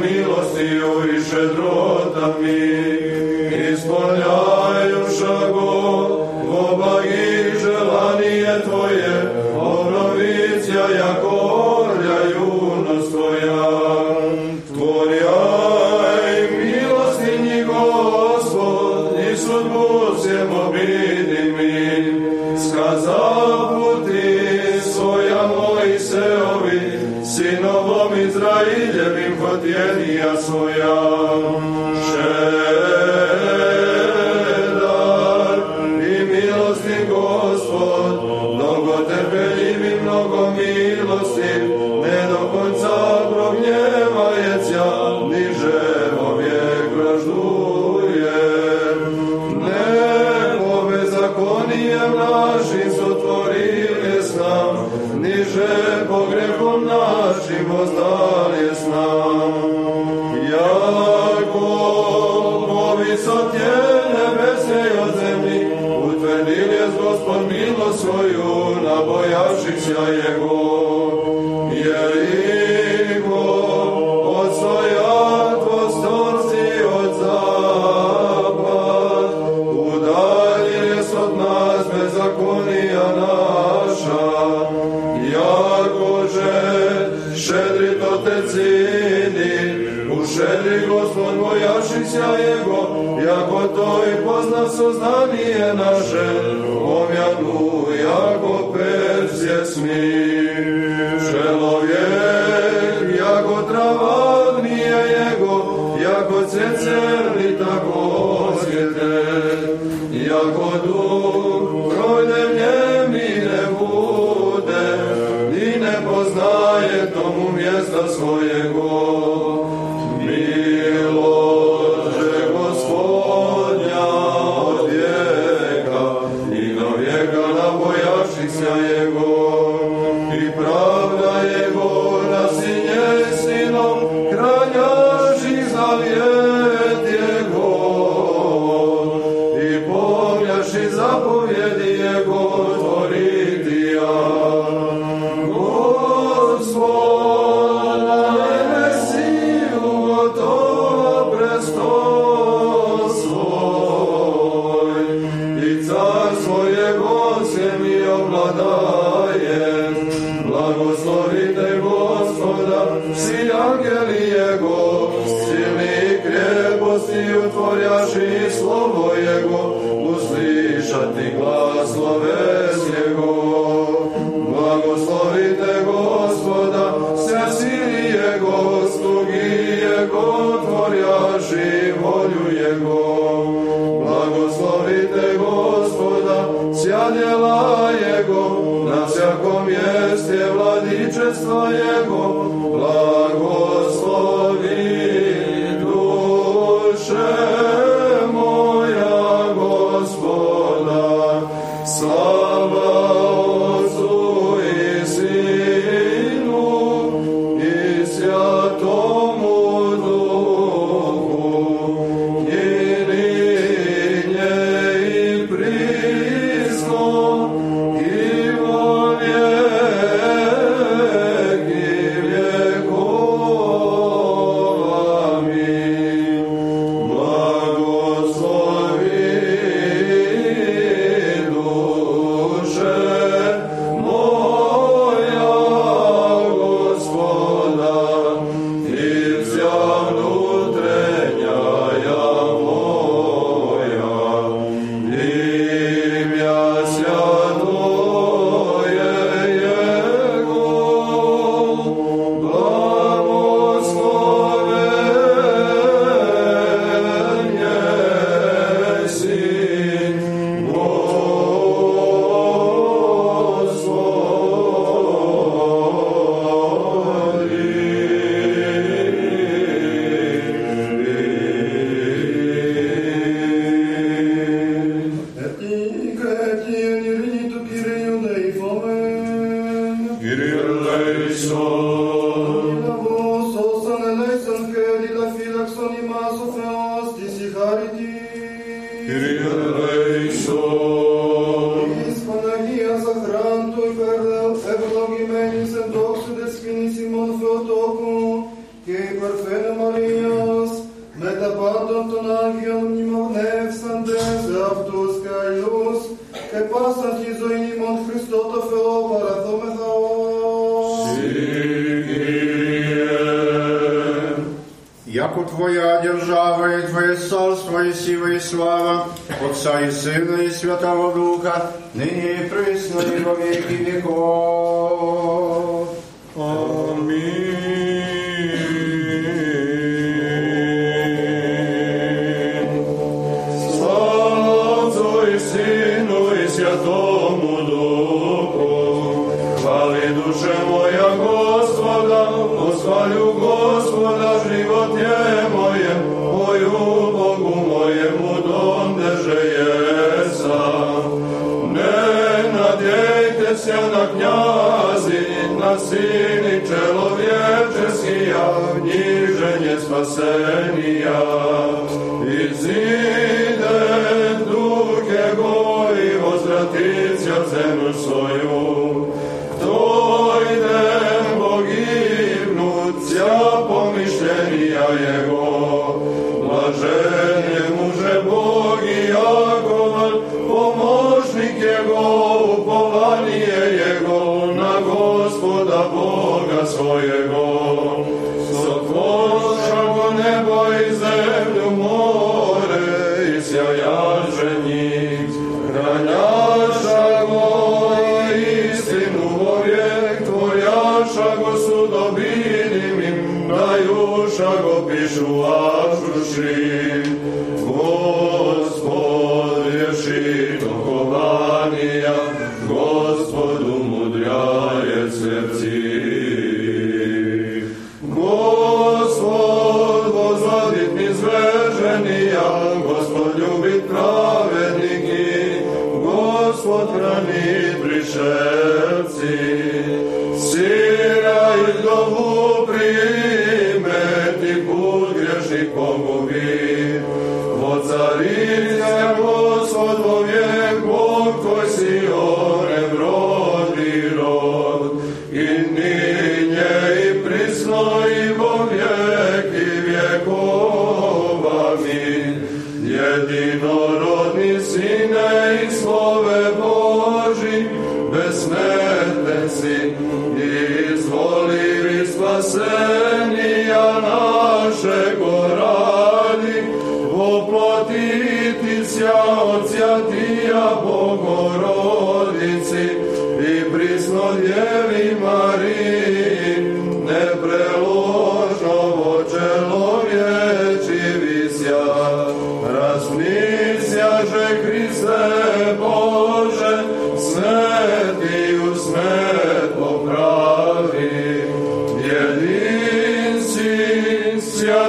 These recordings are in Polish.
milosti i šedrosti,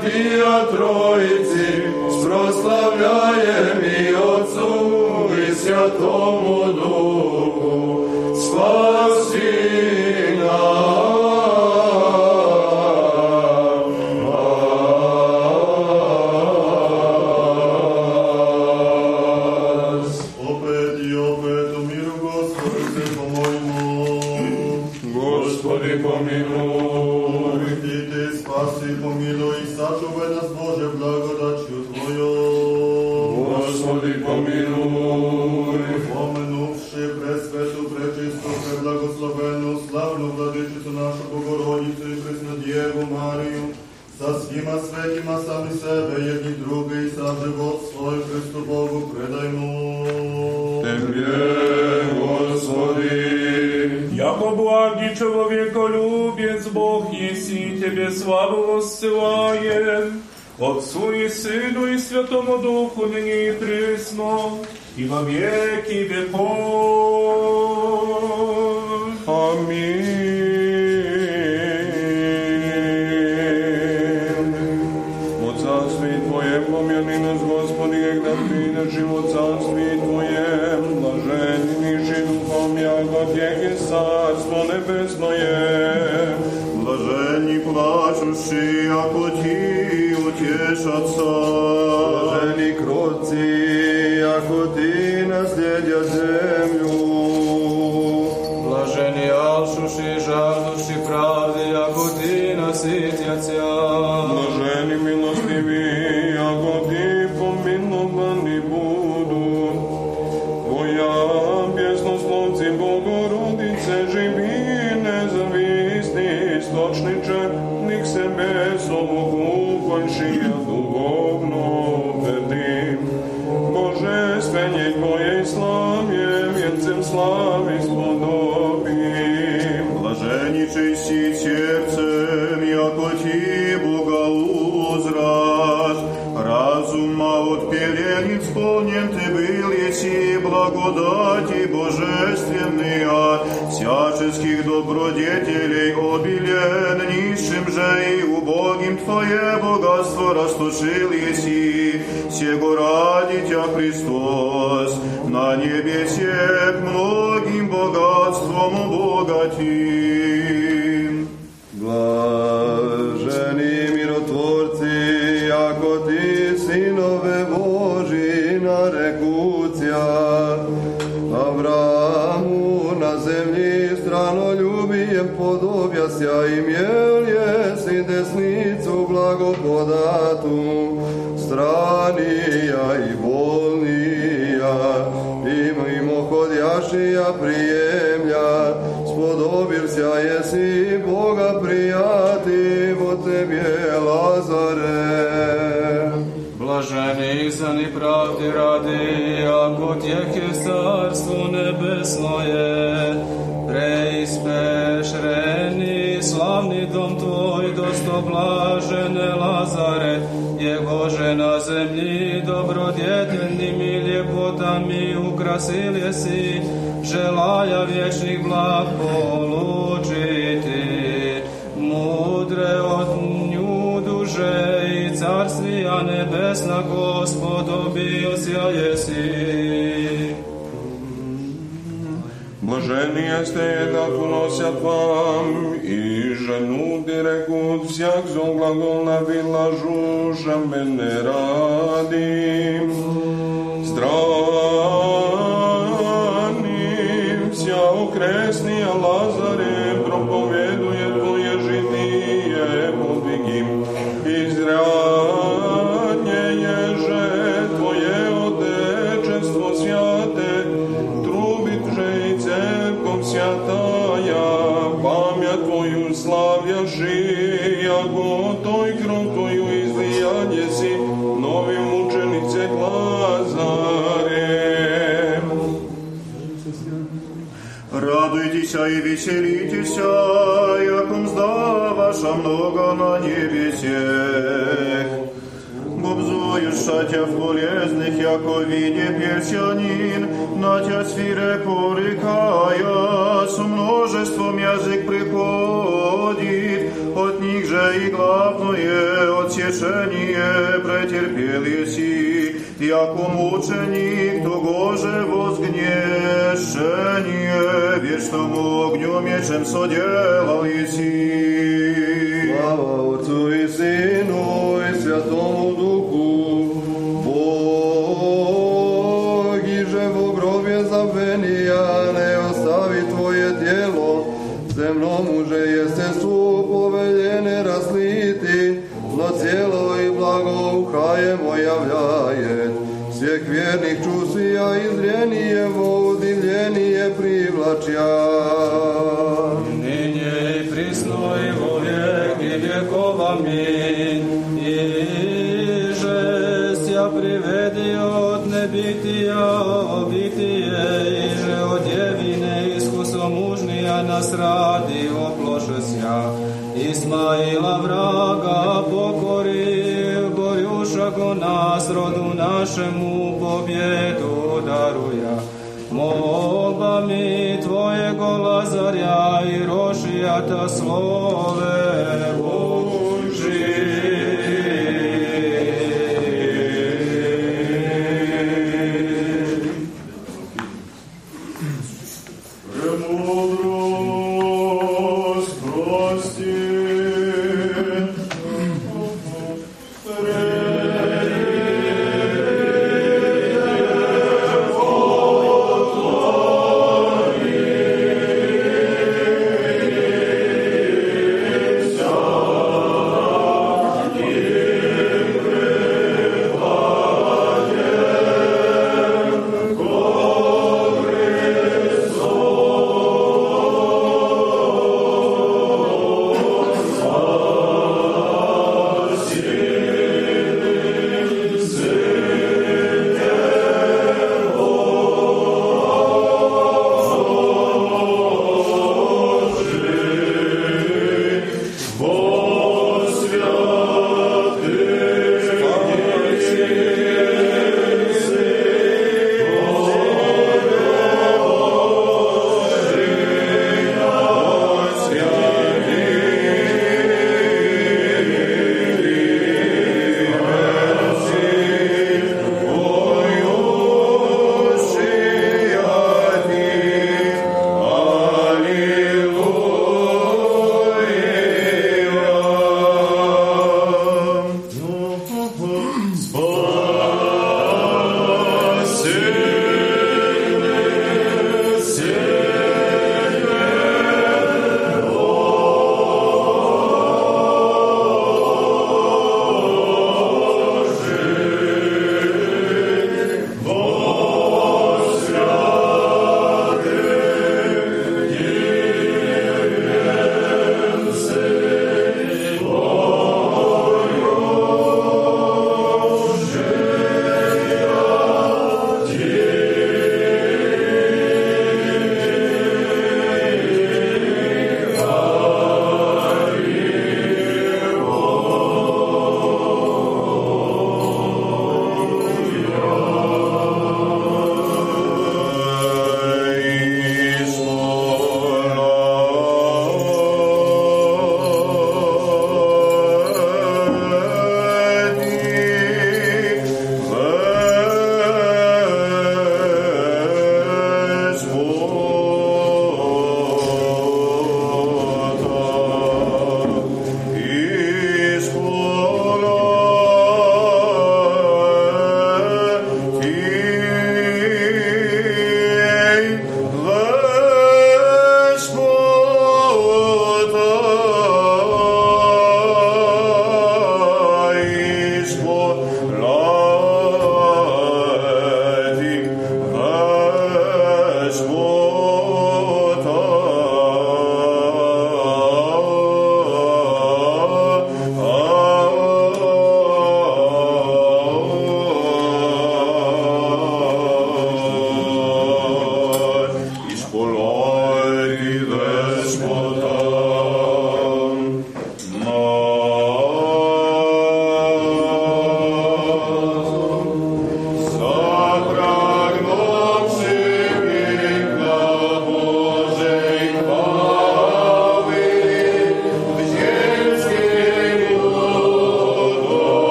Diatro веселитеся, якомзда ваша много на небесех. Бобзуюша тя в болезных, яко виде перчанин, на тя сфире порыкая, со множеством язык приходит, от них же и главное отсечение претерпел еси, яко мученик, того же возгнев. Христом огню мечем соделал еси.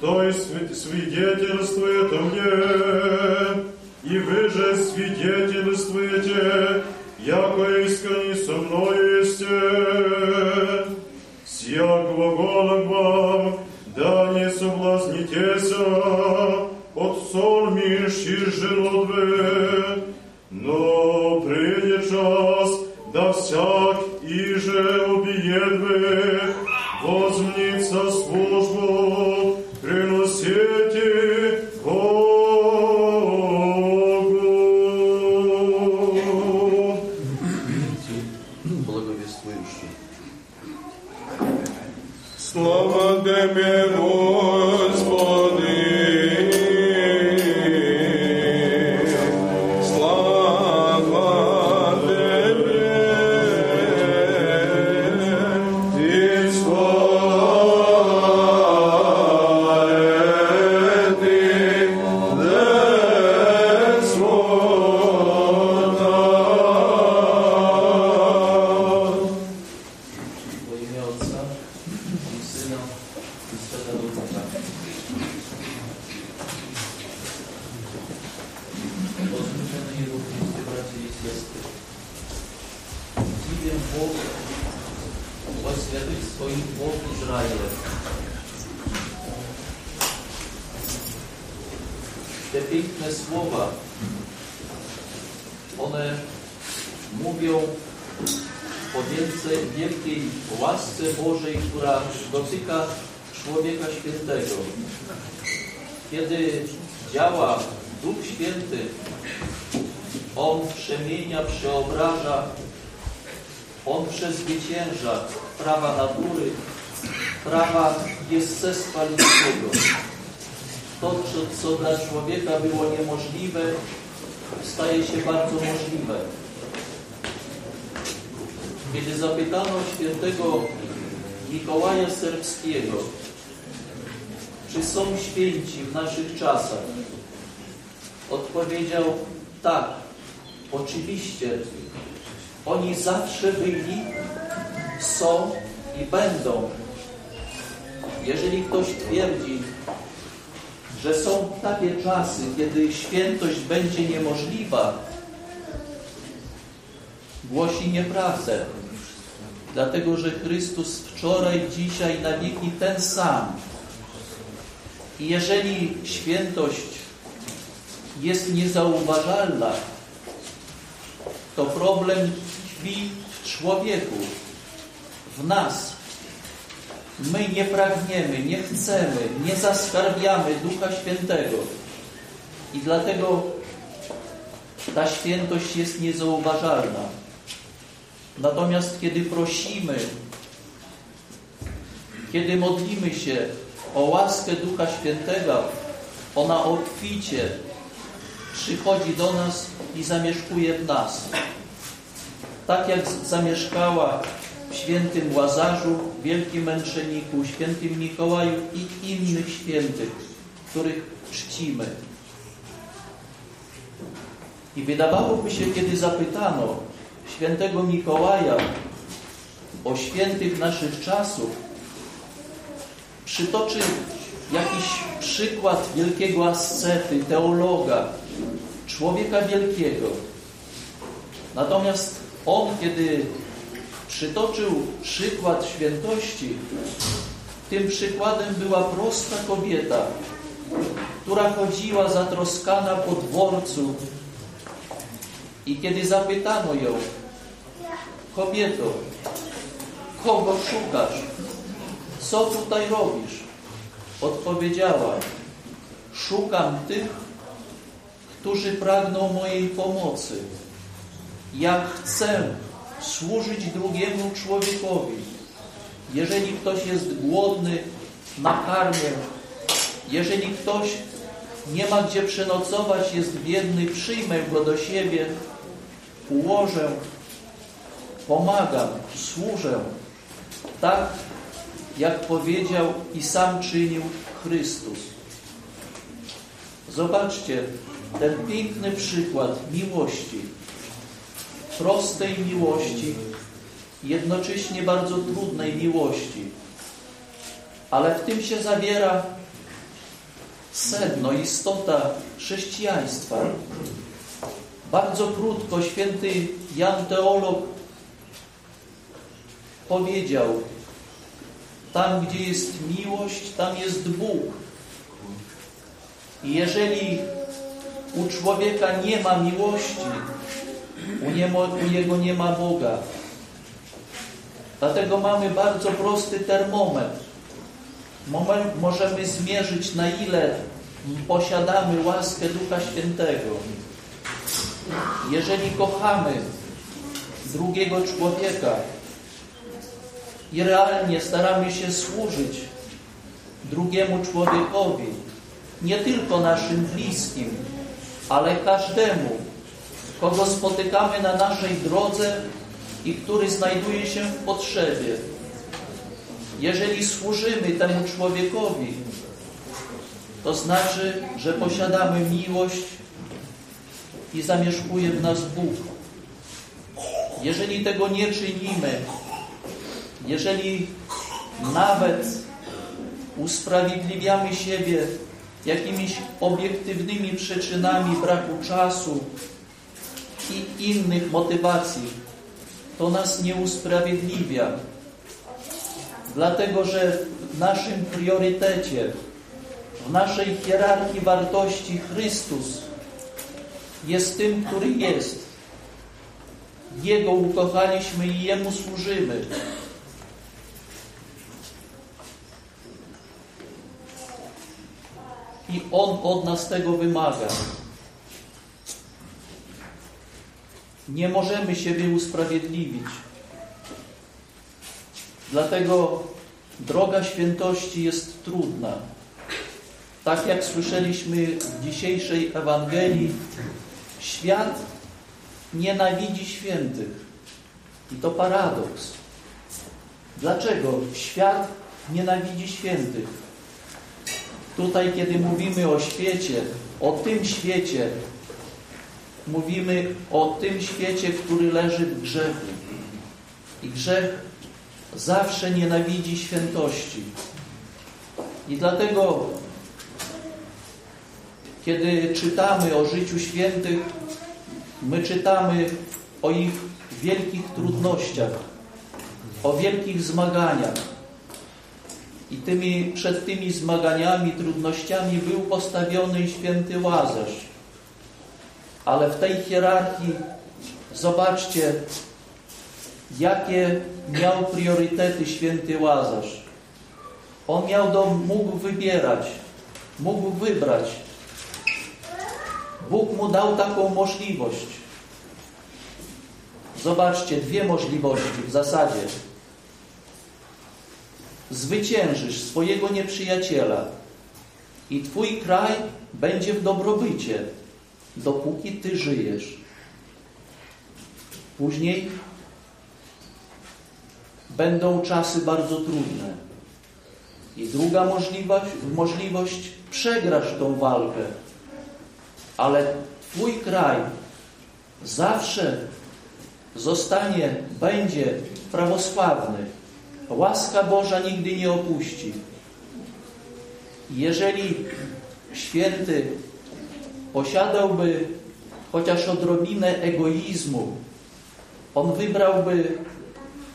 то и свидетельствует о мне, и вы же свидетельствуете, яко искренне со мною есте. Сия глаголом вам, да не соблазнитеся. От сон миши желудве, но придет час, да всяк иже убиедве, dlatego że Chrystus wczoraj, dzisiaj, na wieki ten sam. I jeżeli świętość jest niezauważalna, to problem tkwi w człowieku, w nas. My nie pragniemy, nie chcemy, nie zaskarbiamy Ducha Świętego. I dlatego ta świętość jest niezauważalna. Natomiast kiedy prosimy, kiedy modlimy się o łaskę Ducha Świętego, ona obficie przychodzi do nas i zamieszkuje w nas. Tak jak zamieszkała w świętym Łazarzu, wielkim męczenniku, świętym Mikołaju i innych świętych, których czcimy. I wydawałoby się, kiedy zapytano, świętego Mikołaja o świętych naszych czasów, przytoczy jakiś przykład wielkiego ascety, teologa, człowieka wielkiego. Natomiast on, kiedy przytoczył przykład świętości, tym przykładem była prosta kobieta, która chodziła zatroskana po dworcu i kiedy zapytano ją, kobieto, kogo szukasz? Co tutaj robisz? Odpowiedziała, szukam tych, którzy pragną mojej pomocy. Ja chcę służyć drugiemu człowiekowi. Jeżeli ktoś jest głodny, nakarmię. Jeżeli ktoś nie ma gdzie przenocować, jest biedny, przyjmę go do siebie, ułożę, pomagam, służę. Tak, jak powiedział i sam czynił Chrystus. Zobaczcie ten piękny przykład miłości, prostej miłości, jednocześnie bardzo trudnej miłości. Ale w tym się zawiera sedno, istota chrześcijaństwa. Bardzo krótko święty Jan Teolog powiedział, tam gdzie jest miłość, tam jest Bóg. I jeżeli u człowieka nie ma miłości, u, niego, u niego nie ma Boga. Dlatego mamy bardzo prosty termometr. Możemy zmierzyć, na ile posiadamy łaskę Ducha Świętego. Jeżeli kochamy drugiego człowieka i realnie staramy się służyć drugiemu człowiekowi, nie tylko naszym bliskim, ale każdemu, kogo spotykamy na naszej drodze i który znajduje się w potrzebie. Jeżeli służymy temu człowiekowi, to znaczy, że posiadamy miłość i zamieszkuje w nas Bóg. Jeżeli tego nie czynimy, jeżeli nawet usprawiedliwiamy siebie jakimiś obiektywnymi przyczynami braku czasu i innych motywacji, to nas nie usprawiedliwia. Dlatego, że w naszym priorytecie, w naszej hierarchii wartości Chrystus jest tym, który jest. Jego ukochaliśmy i Jemu służymy. I On od nas tego wymaga. Nie możemy siebie usprawiedliwić. Dlatego droga świętości jest trudna. Tak jak słyszeliśmy w dzisiejszej Ewangelii, świat nienawidzi świętych. I to paradoks. Dlaczego świat nienawidzi świętych? Tutaj, kiedy mówimy o świecie, o tym świecie, mówimy o tym świecie, który leży w grzechu. I grzech zawsze nienawidzi świętości. I dlatego, kiedy czytamy o życiu świętych, my czytamy o ich wielkich trudnościach, o wielkich zmaganiach. I tymi, przed tymi zmaganiami, trudnościami był postawiony święty Łazarz. Ale w tej hierarchii zobaczcie, jakie miał priorytety święty Łazarz. On miał do, mógł wybierać, mógł wybrać. Bóg mu dał taką możliwość. Zobaczcie, dwie możliwości w zasadzie. Zwyciężysz swojego nieprzyjaciela i Twój kraj będzie w dobrobycie, dopóki Ty żyjesz. Później będą czasy bardzo trudne. I druga możliwość, możliwość przegrasz tą walkę, ale Twój kraj zawsze zostanie, będzie prawosławny. Łaska Boża nigdy nie opuści. Jeżeli święty posiadałby chociaż odrobinę egoizmu, on wybrałby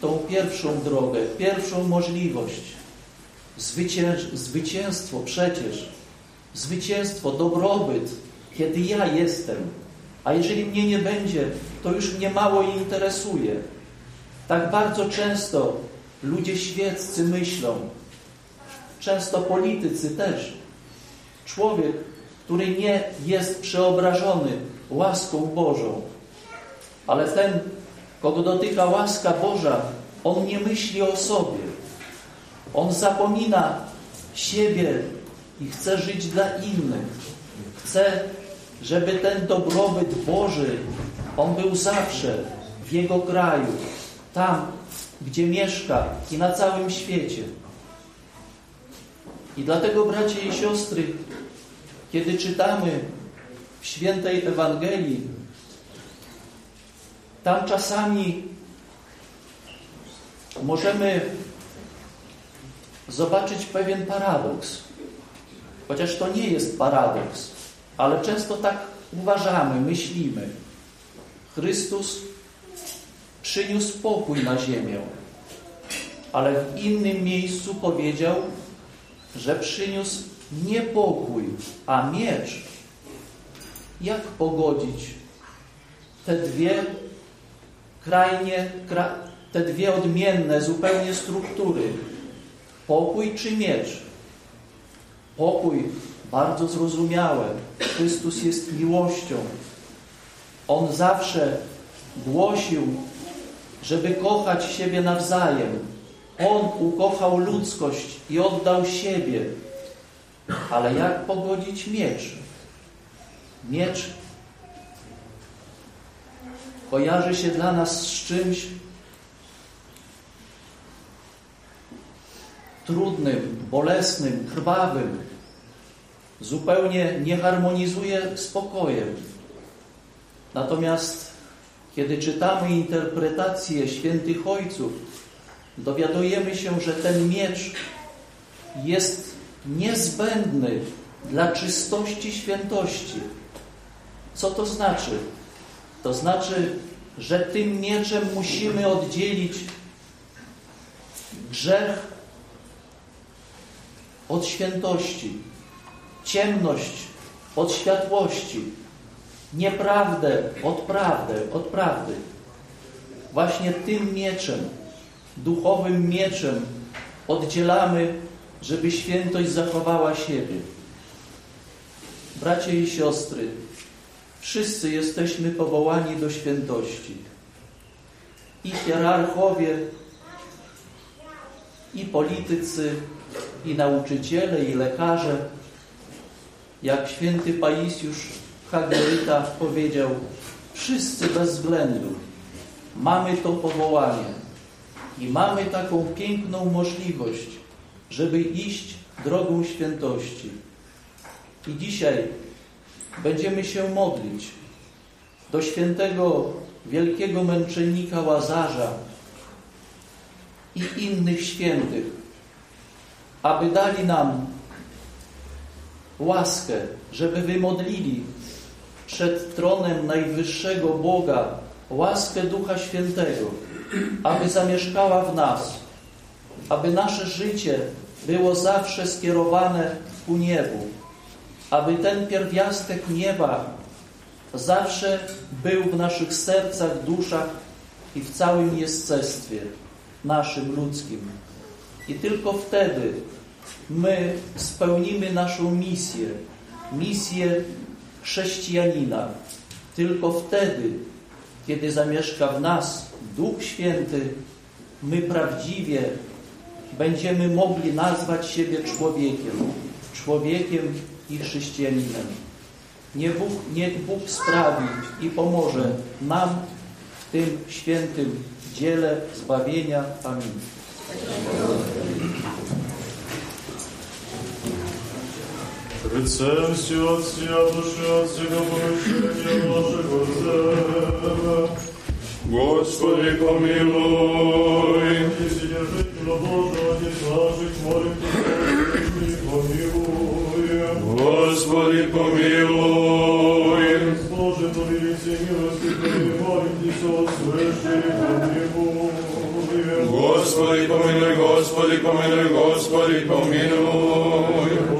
tą pierwszą drogę, pierwszą możliwość. Zwycięstwo przecież, zwycięstwo, dobrobyt, kiedy ja jestem. A jeżeli mnie nie będzie, to już mnie mało interesuje. Tak bardzo często ludzie świeccy myślą, często politycy też. Człowiek, który nie jest przeobrażony łaską Bożą, ale ten, kogo dotyka łaska Boża, on nie myśli o sobie. On zapomina siebie i chce żyć dla innych. Chce, żeby ten dobrobyt Boży, on był zawsze w jego kraju, tam, gdzie mieszka i na całym świecie. I dlatego, bracie i siostry, kiedy czytamy w świętej Ewangelii, tam czasami możemy zobaczyć pewien paradoks. Chociaż to nie jest paradoks, ale często tak uważamy, myślimy. Chrystus przyniósł pokój na ziemię, ale w innym miejscu powiedział, że przyniósł nie pokój, a miecz. Jak pogodzić te dwie krajnie, te dwie odmienne zupełnie struktury? Pokój czy miecz? Pokój bardzo zrozumiałe. Chrystus jest miłością. On zawsze głosił, żeby kochać siebie nawzajem. On ukochał ludzkość i oddał siebie. Ale jak pogodzić miecz? Miecz kojarzy się dla nas z czymś trudnym, bolesnym, krwawym. Zupełnie nie harmonizuje z pokojem. Natomiast kiedy czytamy interpretację świętych ojców, dowiadujemy się, że ten miecz jest niezbędny dla czystości świętości. Co to znaczy? To znaczy, że tym mieczem musimy oddzielić grzech od świętości, ciemność od światłości, nieprawdę od prawdy, od prawdy. Właśnie tym mieczem, duchowym mieczem oddzielamy, żeby świętość zachowała siebie. Bracie i siostry, wszyscy jesteśmy powołani do świętości. I hierarchowie, i politycy, i nauczyciele, i lekarze. Jak święty Paisiusz Hagioryta powiedział, wszyscy bez względu mamy to powołanie i mamy taką piękną możliwość, żeby iść drogą świętości. I dzisiaj będziemy się modlić do świętego wielkiego męczennika Łazarza i innych świętych, aby dali nam łaskę, żeby wymodlili przed tronem najwyższego Boga łaskę Ducha Świętego, aby zamieszkała w nas, aby nasze życie było zawsze skierowane ku niebu, aby ten pierwiastek nieba zawsze był w naszych sercach, duszach i w całym jestestwie naszym ludzkim. I tylko wtedy my spełnimy naszą misję, misję chrześcijanina. Tylko wtedy, kiedy zamieszka w nas Duch Święty, my prawdziwie będziemy mogli nazwać siebie człowiekiem. człowiekiem i chrześcijaninem. Niech Bóg, Bóg sprawi i pomoże nam w tym świętym dziele zbawienia. Amen. Лицем все от всея души, от всего помышления нашего зема. Господи, помилуй. И Вседержителя Божьего, Отец наших, молим Тебя, помилуй. Господи, помилуй. Боже, повелите милости Твоей, молим Тебя, услыши, помилуй. Господи, помилуй, Господи, помилуй, Господи, помилуй.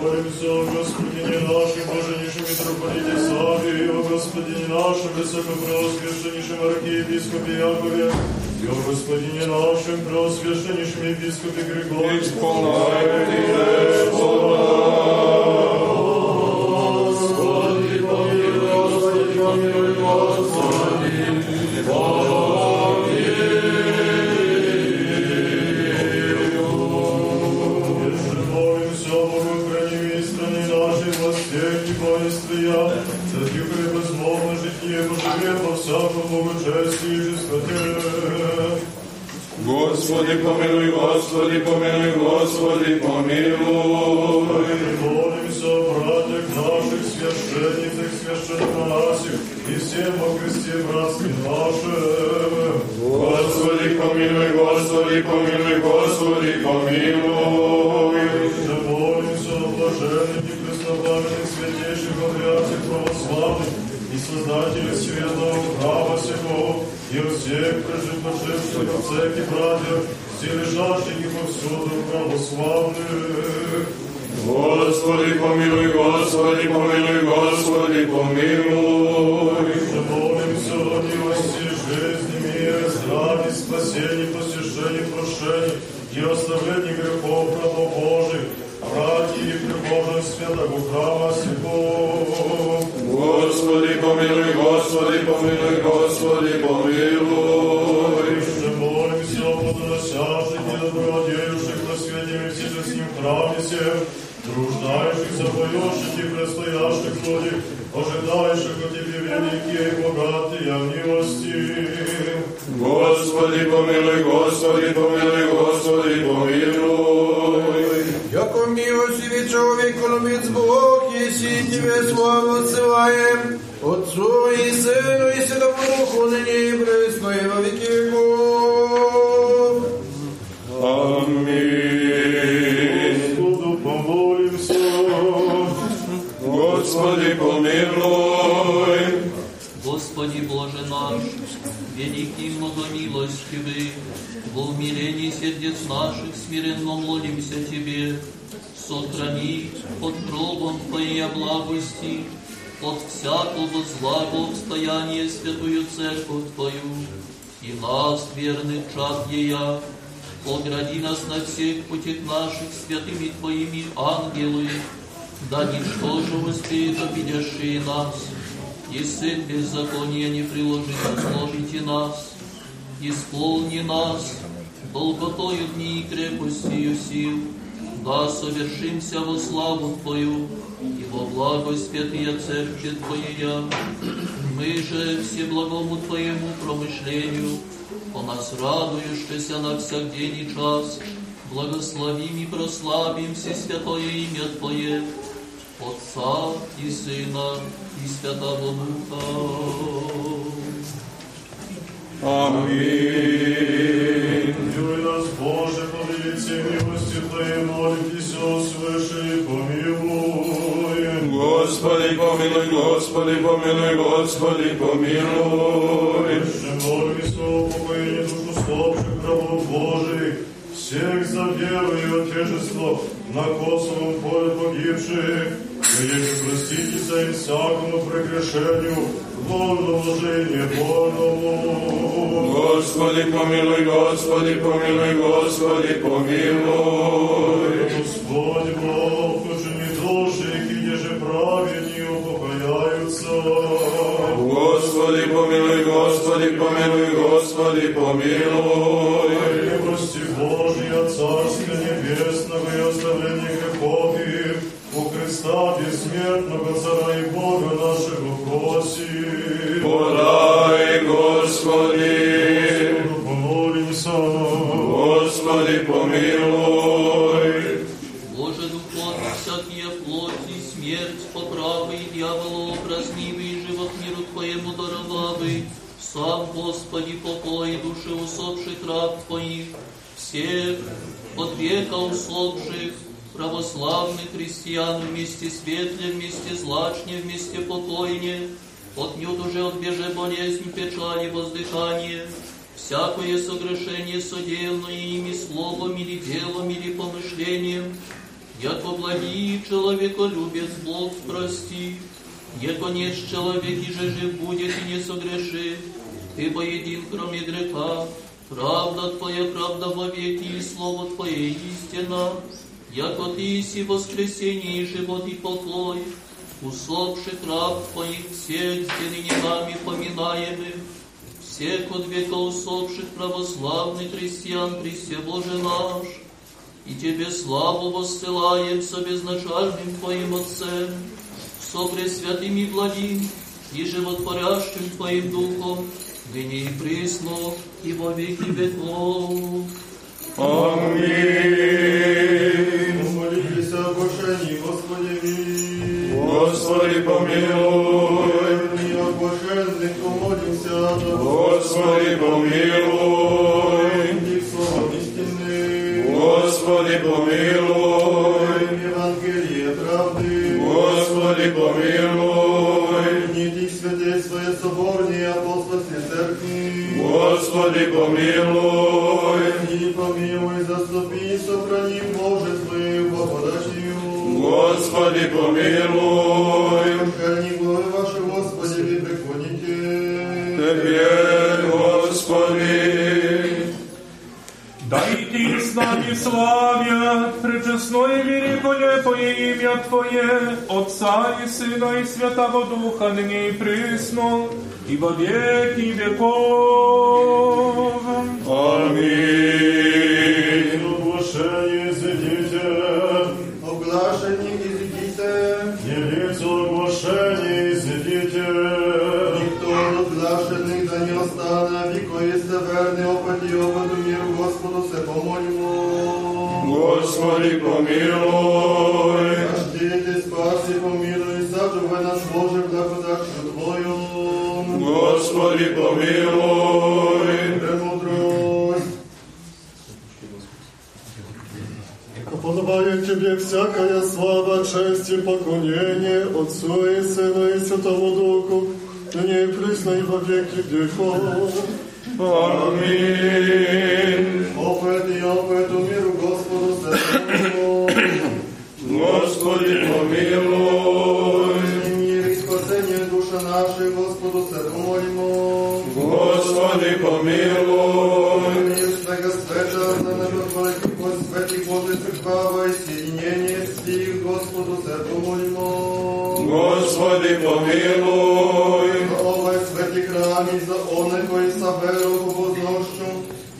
Боженейшем митрополите Саве, и о Господине нашем, высокопреосвященнейшем архиепископе Якове, и о Господине нашем, преосвященнейшем епископе Григории. Исполняй Тебе, всякому благочестию и чистоте. Господи, помилуй, Господи, помилуй, Господи, помилуй. Молимся о братьях наших, священницах, священномонасях и всем во Христе братстве нашем. Господи, помилуй, Господи, помилуй, Господи, помилуй. Да молимся о блаженных и преснопламенных святейших патриархах Православных и создателях светлого храма сего, и о всех проживших в церкви братьях, все лежащих и повсюду православных. Господи, помилуй, Господи, помилуй, Господи, помилуй. Да молимся о милости, жизни, мира, здравии, спасении, посещении, прошении и оставлении грехов рабов Божих, ради и прихожих святого храма сего. Господи, помилуй, Господи, помилуй, Господи, помилуй. Да молимся о плодоносящих и добродеющих на свете и все с ним храме сем, труждающихся, поющих и предстоящих людях, ожидающих от Тебе великие и богатые милости. Господи, помилуй, Господи, помилуй, Господи, помилуй. Яко милостивый человек, коломец Бог, еси Тебе славу наших смиренно молимся Тебе, сохрани под кровом Твоей благости, от всякого зла в обстояние святую церковь Твою, и нас, верных чад Ея, огради нас на всех путях наших святыми Твоими ангелы, да ничто же успеет обидящие нас, и сын беззакония не приложит злобите нас, исполни нас долготою дни и крепостью сил, да совершимся во славу Твою и во благо святые церкви Твоя. Мы же все благому Твоему промышлению, по нас радуешься на всяк день и час, благословим и прославим все святое имя Твое, Отца и Сына и Святого Духа. Аминь. Господи, помилуй, Господи, помилуй, Господи, помилуй. Еще молимся о упокоении душ уступших рабов Божиих, всех за веру и отечество на косовом поле погибших, Великий простительца и всякому прегрешению, вольно вложение вольному. Господи, помилуй, Господи, помилуй, Господи, помилуй. же праведни упокояются. Господи, помилуй, Господи, помилуй, Господи, помилуй. Православных христиан вместе светле, вместе злачне, вместе покойне, отнюдь уже отбеже болезнь, печаль и воздыхание, всякое согрешение соделанное ими словом или делом или помышлением, яко благий человеколюбец Бог прости, яко нет человек, и же жив будет и не согрешит, ибо един кроме греха, правда Твоя, правда вовеки, и слово Твое истина, яко Ты си воскресение и живот и покой, усопших раб Твоих всех, нами поминаемых, всех от века усопших православных христиан, Христе Боже наш, и Тебе славу воссылаем со безначальным Твоим Отцем, со пресвятым и благим, и животворящим Твоим Духом, ныне и присно, и во веки веков. Аминь. Помолитесь о гошении, Господи, милуй. Господи, помилуй. И о гошенных помолимся. Господи, помилуй. Господи, помилуй. Евангелие правды. Господи, помилуй. Нитих святей своей соборней апостольской церкви. Господи, помилуй. Помилуй, заступи, сохрани, Боже, Твою благодатью. Господи, помилуй. Храни главы ваши, Господи, вы преклоните. Тебе, Господи. Дайте и с нами славя, пречестное и великолепое имя Твое, Отца и Сына и Святого Духа, ныне и присно, и во веки веков. Аминь. Оглашение изыдите. Оглашені ізидіте, Елицо оглашение изыдите. ніхто оглашений да не остане, віко єсте верний опит і опиту міру Господу се помолимо. Господи, помилуй. Ждите, спаси, помилуй, садове нас Боже, благодатью Твою. Господи, помилуй. Премудрость. Подобает Тебе всякая слава, честь и поклонение Отцу и Сыну и Святому Духу, ныне и присно и во веки веков. Аминь. Опит і опиту міру Господу се помолимо. Господи, помилуй. Мир и спасение душа нашей, Господу се помолимо. Господи, помилуй. Мир свega света, за неботворити Господь святих Божий церква и соединение всіх, Господу се помолимо. Господи, помилуй. За ове святі храмі, за оне, кої саберу побознощу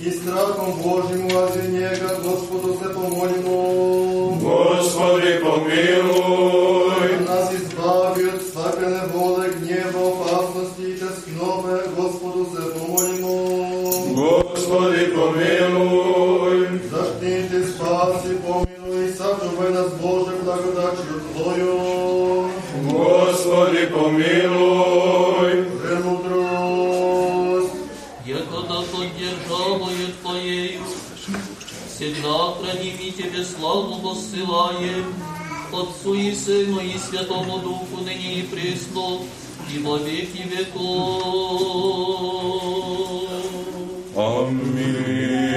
і страхом Божим лази Нега, Господу се помолимо. Господи, помилуй. Славу посилаєм, Отцу и сыну и Святому Духу, ныне и присно, и во веки веков. Аминь.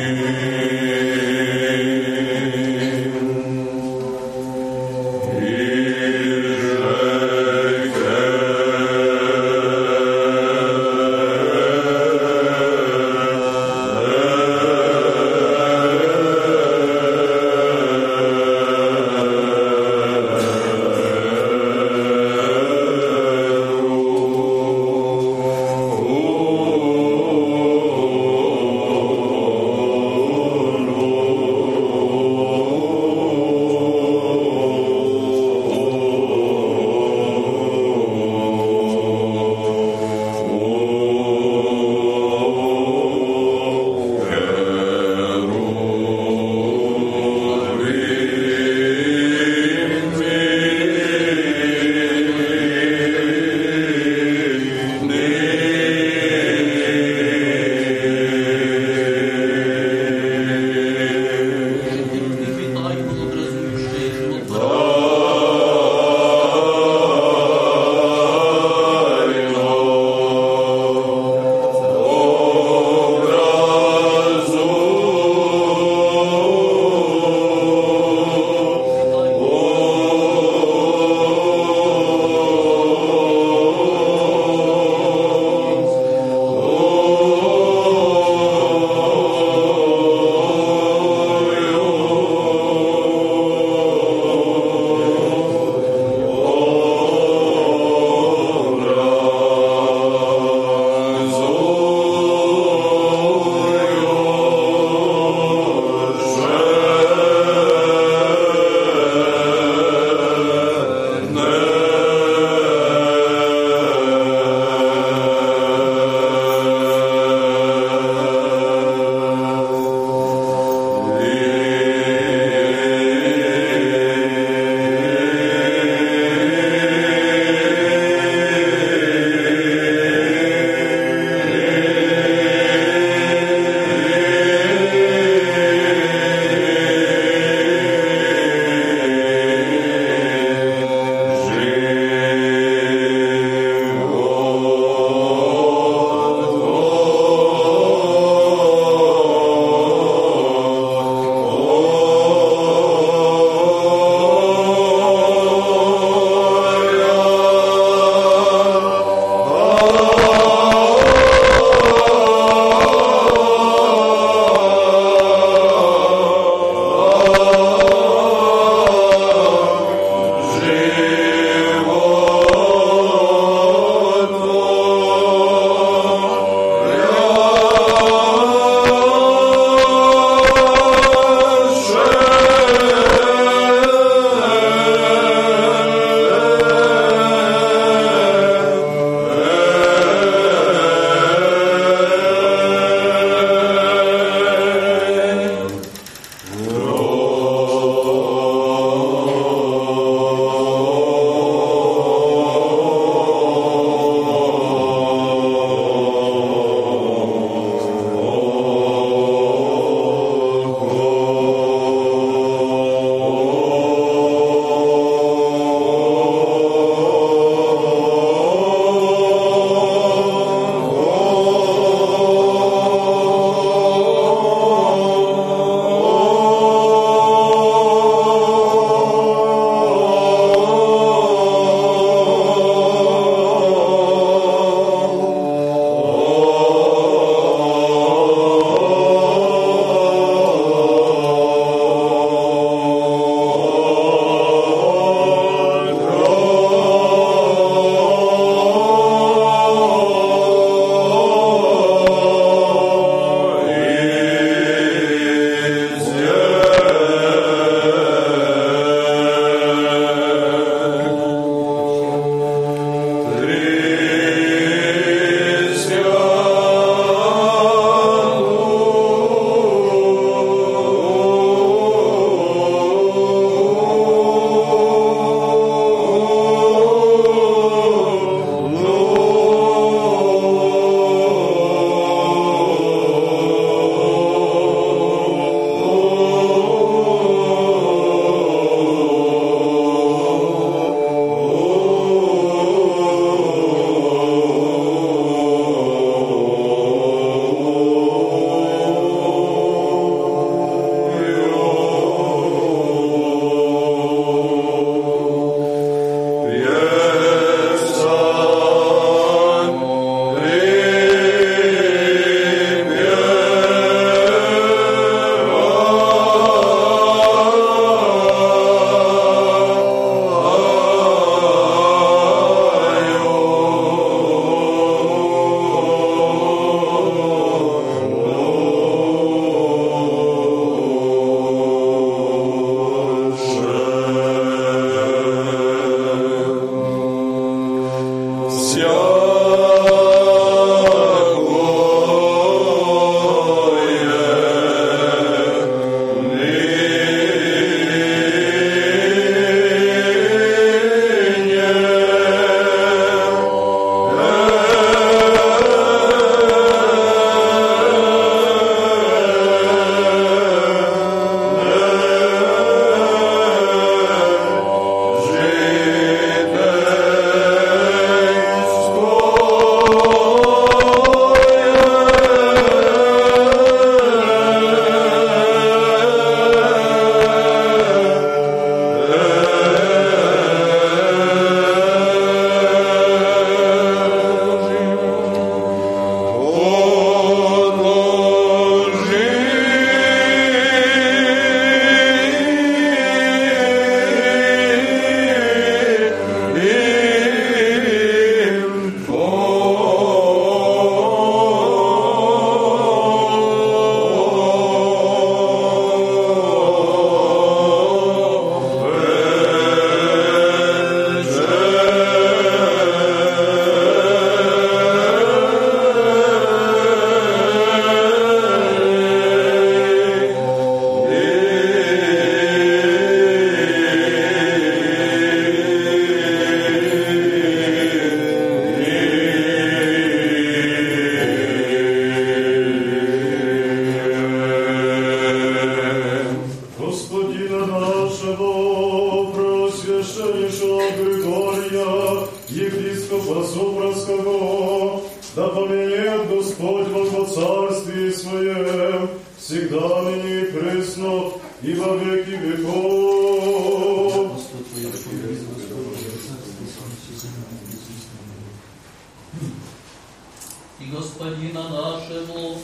Господина нашего,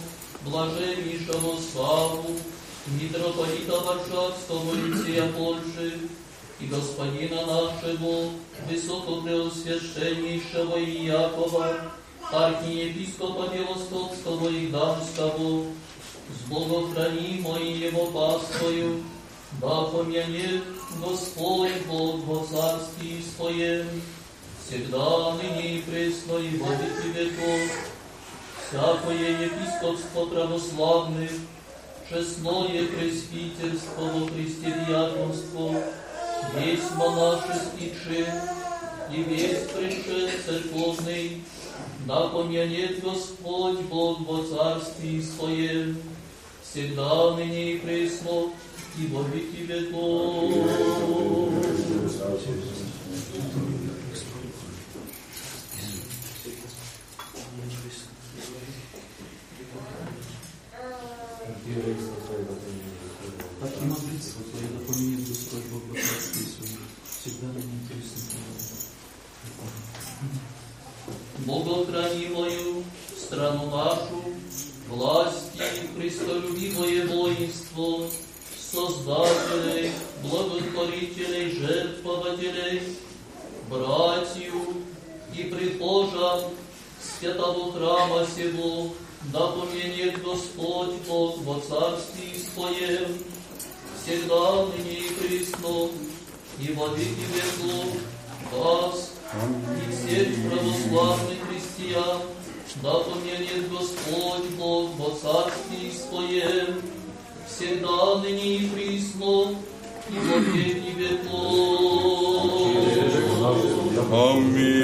блаженнейшего славу, митрополита Варшавского лицея Польши, и Господина нашего, высокопреосвященнейшего Иакова, архиепископа Белостокского и Гданского, с богохранимо и его паствою, да помянет Господь Бог во царстве Своем, всегда, ныне и пресно, и во веки веков. Всякое епископство православных, честное пресвитерство во Христе диаконство, есть монашеский чин, и весь пришед церковный, да Господь Бог во царстве Своем, всегда, ныне и пресно, и во веки веков. Как не молиться? Вот я напомню эту просьбу Богатстве свою. Всегда мне интересно. Благохрани мою страну нашу, власти Христолюбимое воинство, создателей, благотворителей, жертвователей, братью и прихожан святого храма сего, да поменет Господь Бог во царстве Своем, всегда ныне и присно, и во веки веков, вас и всех православных христиан, да поменет Господь Бог во царстве Своем, всегда ныне и присно, и во веки веков. Аминь.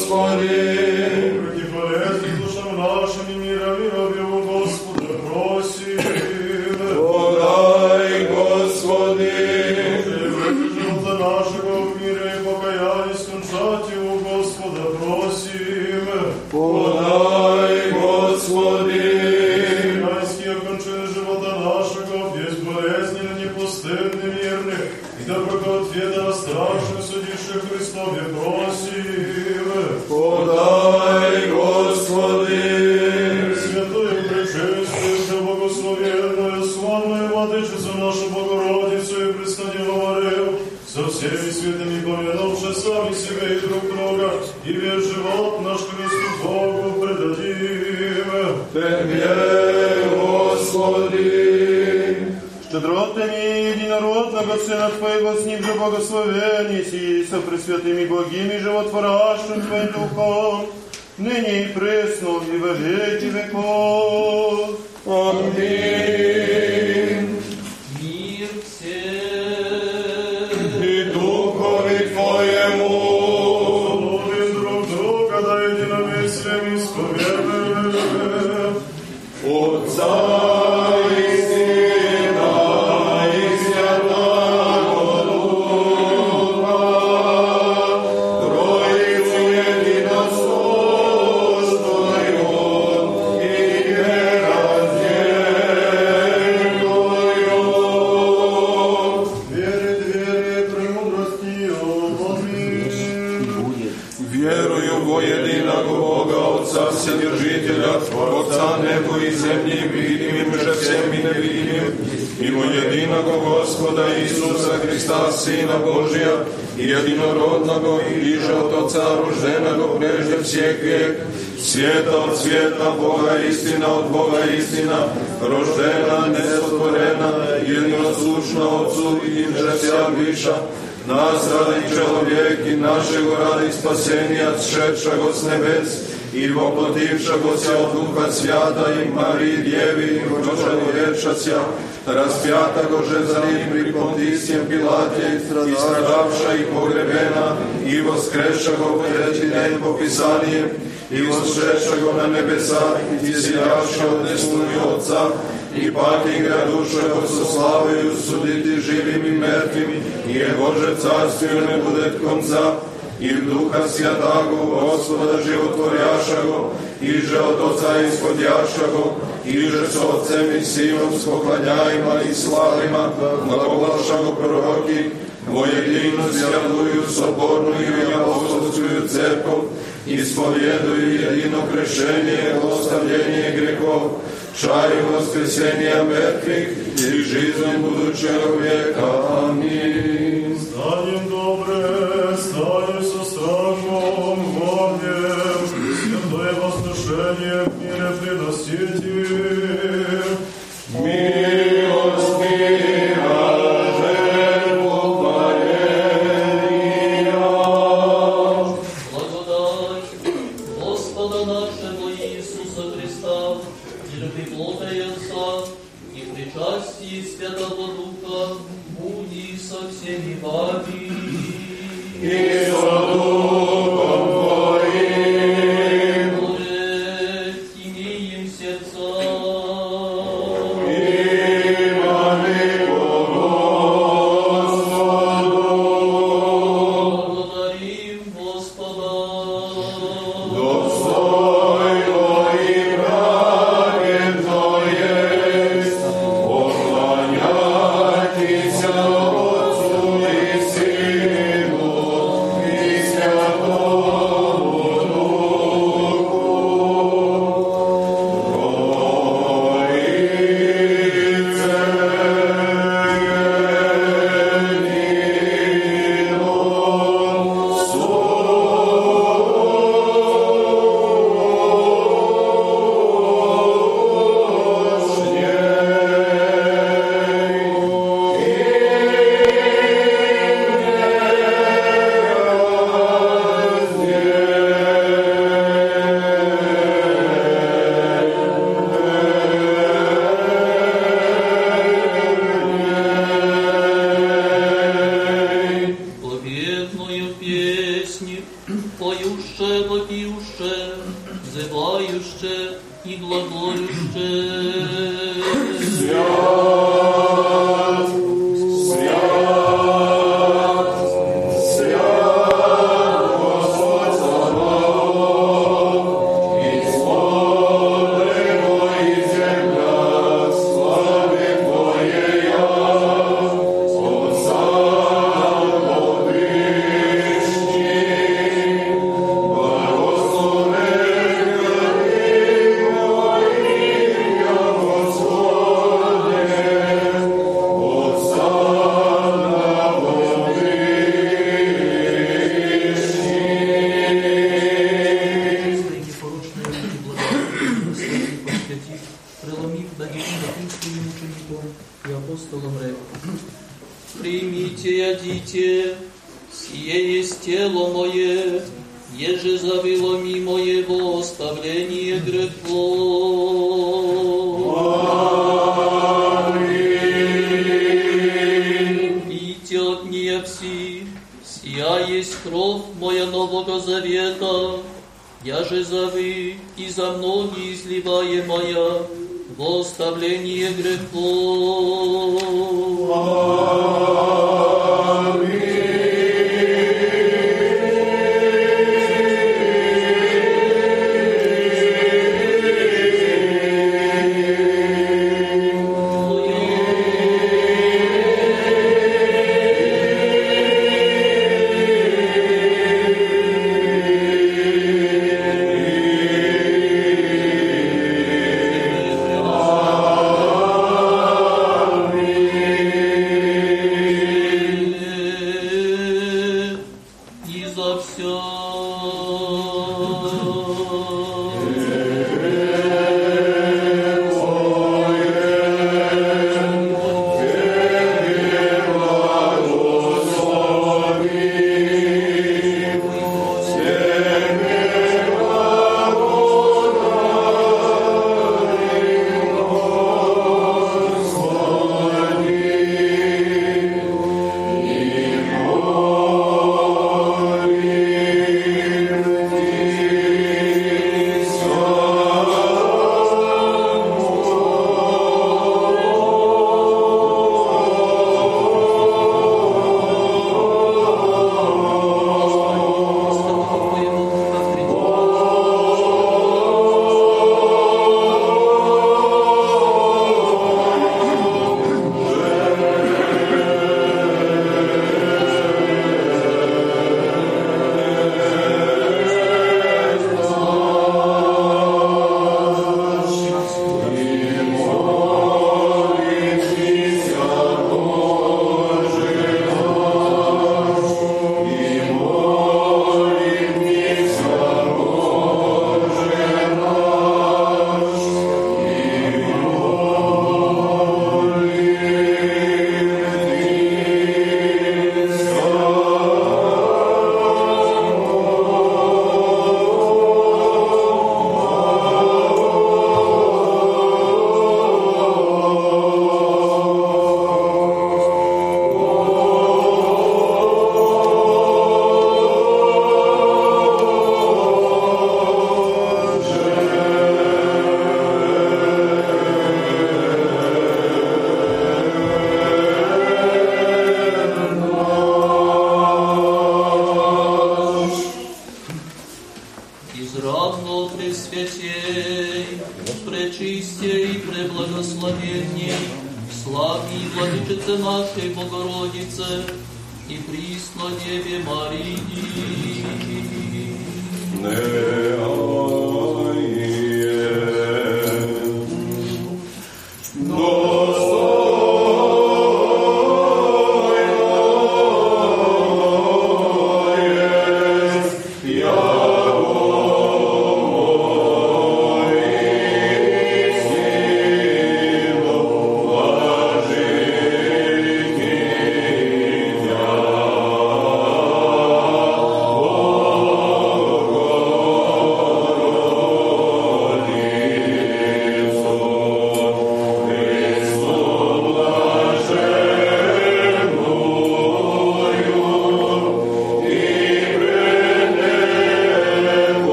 Господи. Боже царствию не будет конца, и в Духа Святаго, Господа животворяшего, и же от Отца исходяшего, и же с Отцем и Сином споклоняема и славима, благоглашаго пророки, во едину святую соборную и апостольскую церковь, и исповедую едино крещение, оставление грехов, шарю воскресения мертвых и жизнь будущего века. Аминь. Сочетаю со страшным горнем, святое воскрешение в мире приносить.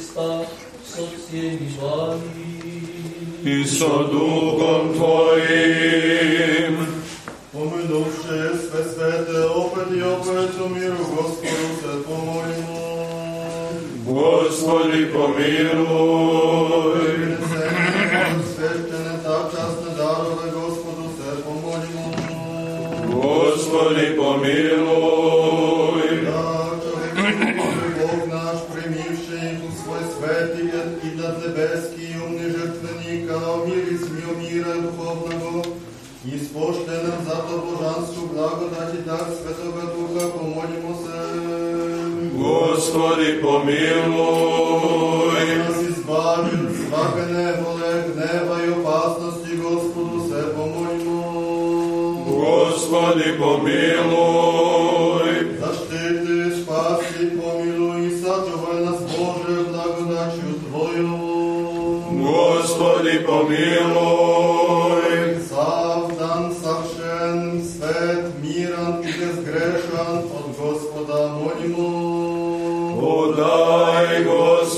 Христа со всеми вами. И со Духом Твоим. Поминувши све свете, опет и опет у миру Господу се помолимо. Господи, помилуй. Принесемо свещене так частне дарове Господу се помолимо. Господи, помилуй. Господи, помилуй. нас избави от всяка неволе, гнева и опасности, Господу се помолимо. Господи, помилуй. Защити, спаси, помилуй и сочувай нас, Боже, благодатью Твою. Господи, помилуй. vos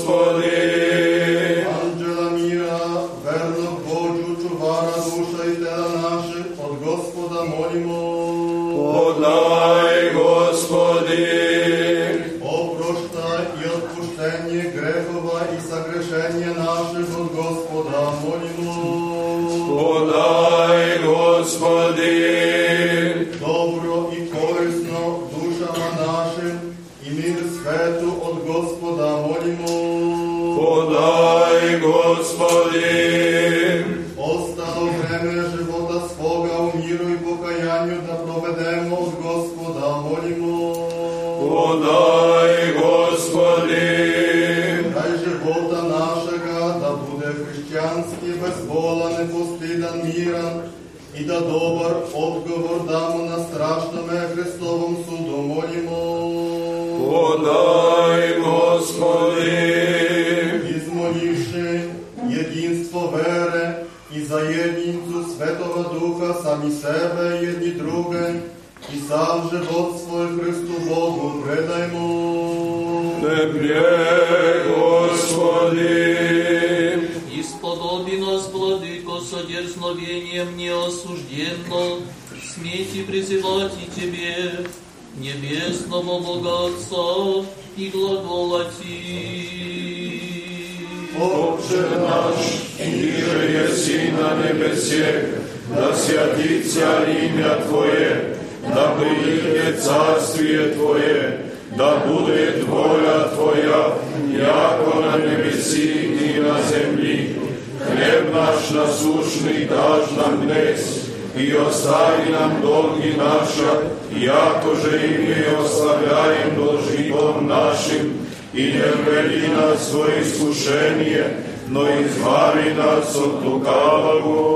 небесе, да святится имя Твое, да придет царствие Твое, да будет воля Твоя, яко на небеси и на земли. Хлеб наш насущный дашь нам днес, и остави нам долги наши, яко же и мы оставляем должником нашим, и не введи нас в искушение, но избави нас от лукавого.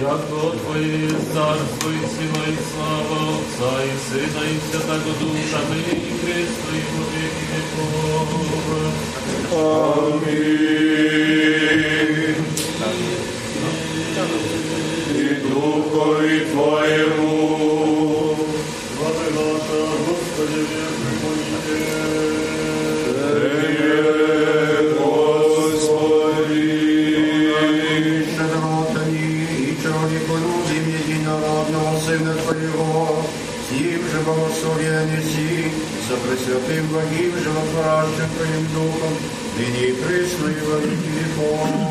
яко Твоє царство і сила, і слава Отца, и Сына и Святого Душа, нині Христо, і во віки віков. Амінь. І Духові Твоєму. Слава Божа, Господи, верный. мої. Благословение Си, со Пресвятым Благим Животворящим Твоим Духом, ныне и присно и во веки веков.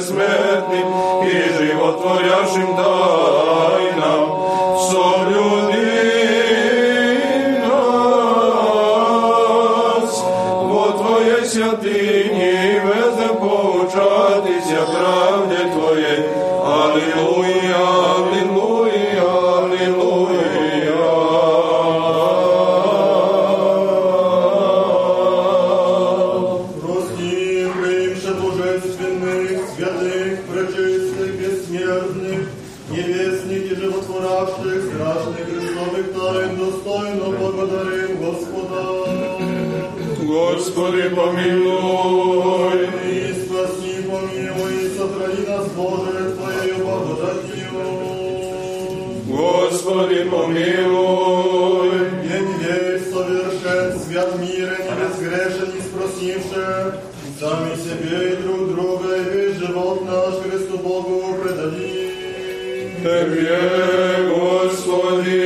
бессмертным и животворящим даром. Господи, помилуй. День есть совершен, свят мира, не безгрешен, не спросивши, сами себе и друг друга, и весь живот наш Христу Богу предали. Тебе, Господи,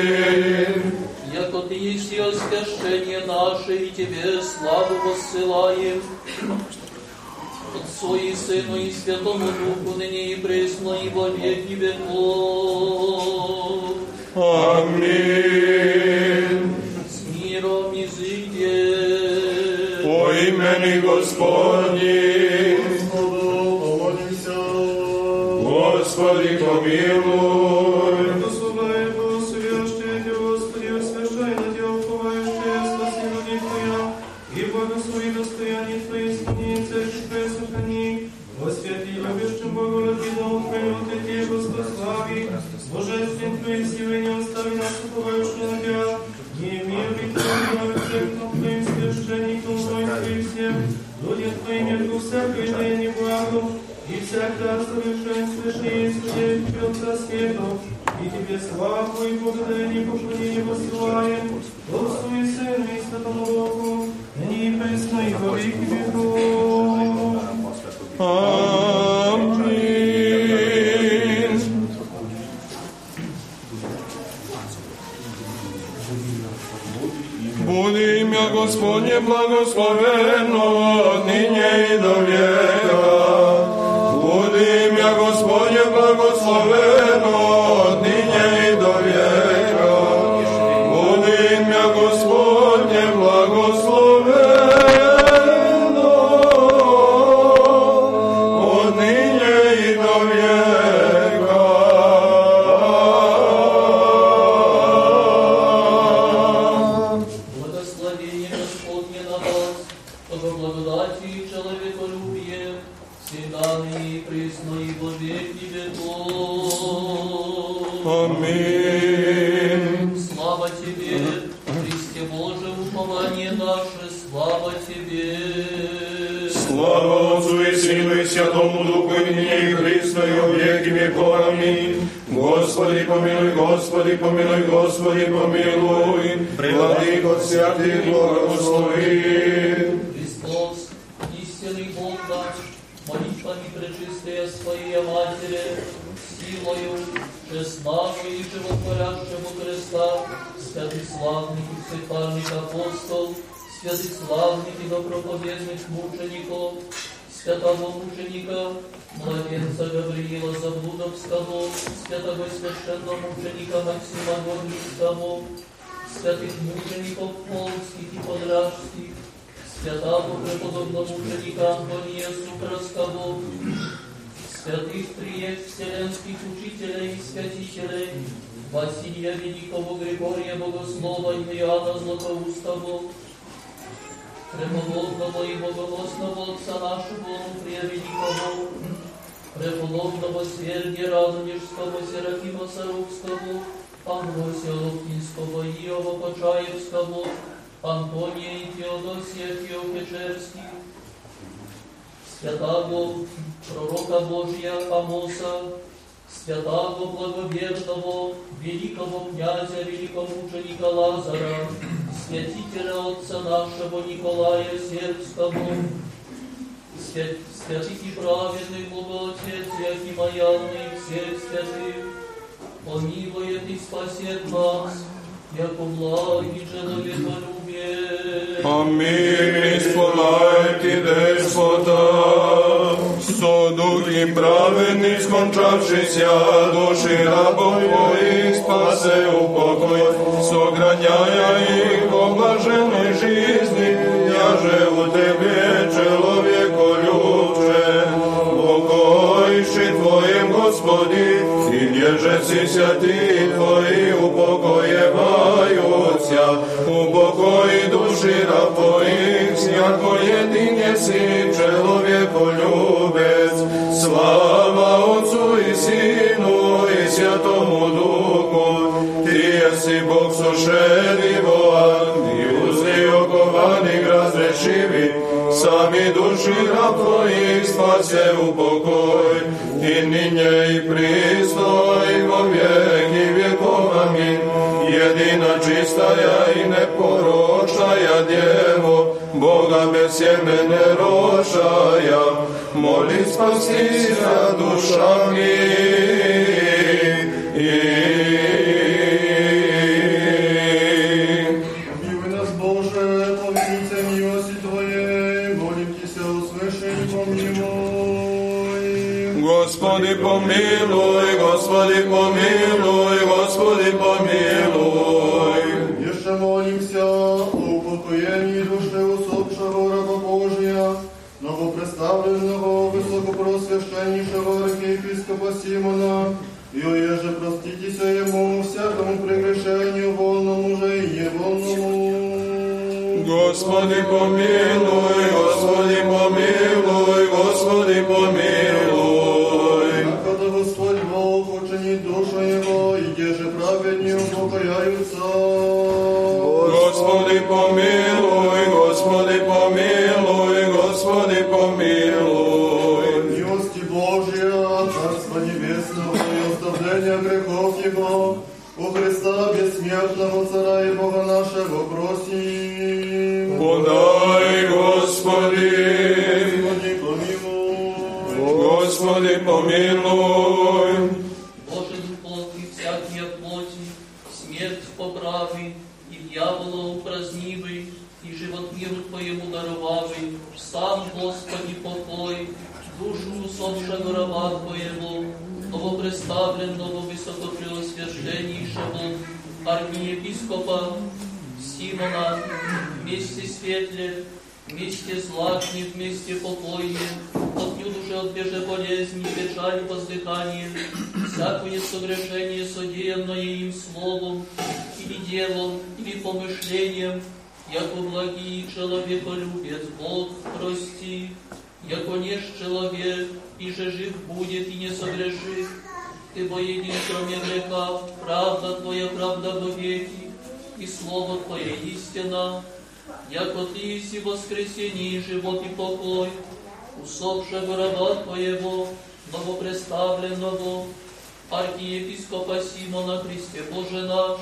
я яко и есть и освящение наше, и Тебе славу посылаем. Отцу и Сыну и Святому Духу, ныне и пресно, и во веки веков. Amen. Амвросия Локтинского, Иова Почаевского, Антония и Теодосия Киопечерских, Святаго Пророка Божия Амоса, Святаго Благоверного, Великого князя, великомученика Лазара, Святителя Отца нашего Николая Сербского, Свят, святых и праведных Богоотец, Якимаянный, всех святых, помилует и спасет нас, яко благи человеколюбие. Помилуй, сполайте, Деспота, судух и праведный, скончавшийся души рабов твоих, спасе упокой, сограняя их по блаженной жизни, я же у Тебе, и нежеси святи Твои упокоеваются, упокой души раб Твоих, яко едине си человеку любец. Слава Отцу и Сыну и Святому Духу, Ты еси Бог сошедиван, и узли окованных разрешиви, сами души раб Твоих спасе упокой, и ныне и присно, и во веки веков. Аминь. Едина чистая и непорочная Дево, Бога без семени рожая, моли спаси помилуй, Господи помилуй, Господи помилуй. Еще молимся о упокоении души усопшего раба Божия, новопредставленного высокопросвященнейшего архиепископа Симона, и оеже проститеся ему всякому прегрешению волному же и невольному. Господи помилуй, Господи помилуй, Господи помилуй. Господи помилуй, Господи помилуй, Господи помилуй. Милости Божья, Царства Небесного и оставления грехов Его, у Христа бессмертного Цара и Бога нашего просим. Подай, Господи, Господи, помилуй. Господи помилуй. Боже Дух и всякие плоти, смерть поправи, и и миру Твоему даровавый, сам, Господи, покой, душу усопшего раба Твоего, новопредставленного высокопреосвященнейшего архиепископа Симона, вместе светле, вместе злачни, вместе покойне, отнюдь уже от беже болезни, печали, воздыхания, всякое согрешение, содеянное им словом, или делом, или помышлением, яко благий человеколюбец Бог прости, яко неж человек, и же жив будет и не согрешит, ты един кроме греха, правда Твоя, правда во веки, и Слово Твое истина, яко Ты еси воскресение, живот и покой, усопшего раба Твоего, новопредставленного, архиепископа Симона Христе Боже наш,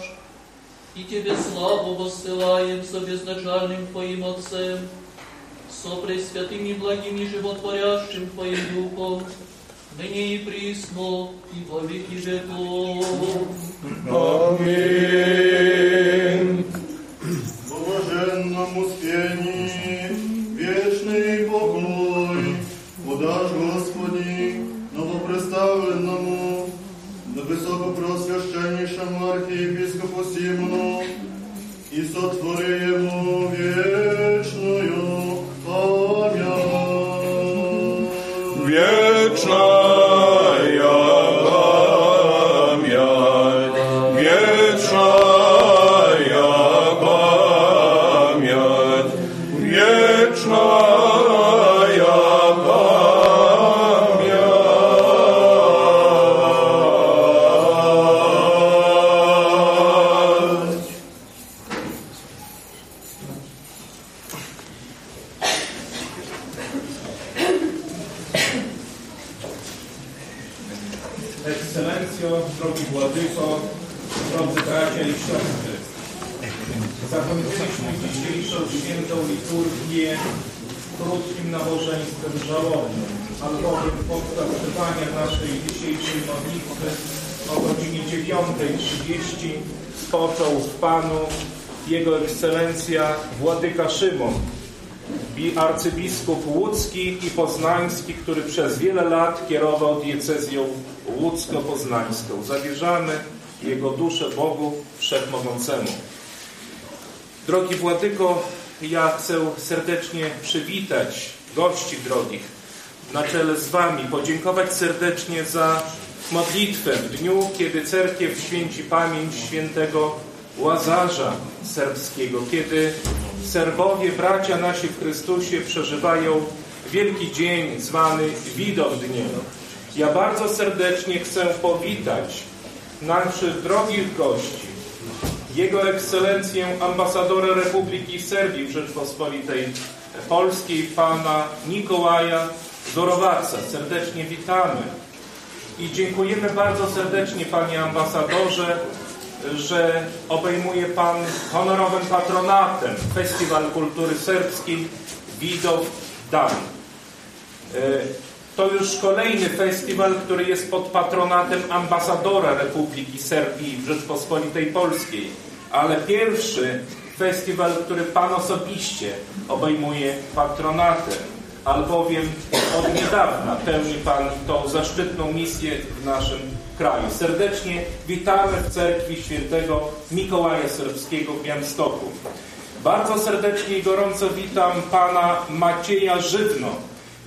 и Тебе славу воссылаем со безначальным Твоим Отцем, со пресвятым и благим и животворящим Твоим Духом, ныне и присно, и во веки веков. Аминь. По блаженному спении, Poznański, który przez wiele lat kierował diecezją łódzko-poznańską. Zawierzamy jego duszę Bogu Wszechmogącemu. Drogi Władyko, ja chcę serdecznie przywitać gości drogich na czele z Wami, podziękować serdecznie za modlitwę w dniu, kiedy cerkiew święci pamięć świętego Łazarza serbskiego, kiedy Serbowie, bracia nasi w Chrystusie przeżywają wielki dzień zwany Widowdniem. Ja bardzo serdecznie chcę powitać naszych drogich gości, Jego Ekscelencję ambasadora Republiki Serbii w Rzeczpospolitej Polskiej, pana Nikołaja Zorowaca. Serdecznie witamy. I dziękujemy bardzo serdecznie, panie ambasadorze, że obejmuje pan honorowym patronatem Festiwal Kultury Serbskiej Widow Dan. E, To już kolejny festiwal, który jest pod patronatem ambasadora Republiki Serbii w Rzeczpospolitej Polskiej, ale pierwszy festiwal, który Pan osobiście obejmuje patronatem, albowiem od niedawna pełni Pan tą zaszczytną misję w naszym kraju. Serdecznie witamy w cerkwi świętego Mikołaja Serbskiego w Białymstoku. Bardzo serdecznie i gorąco witam Pana Macieja Żywno,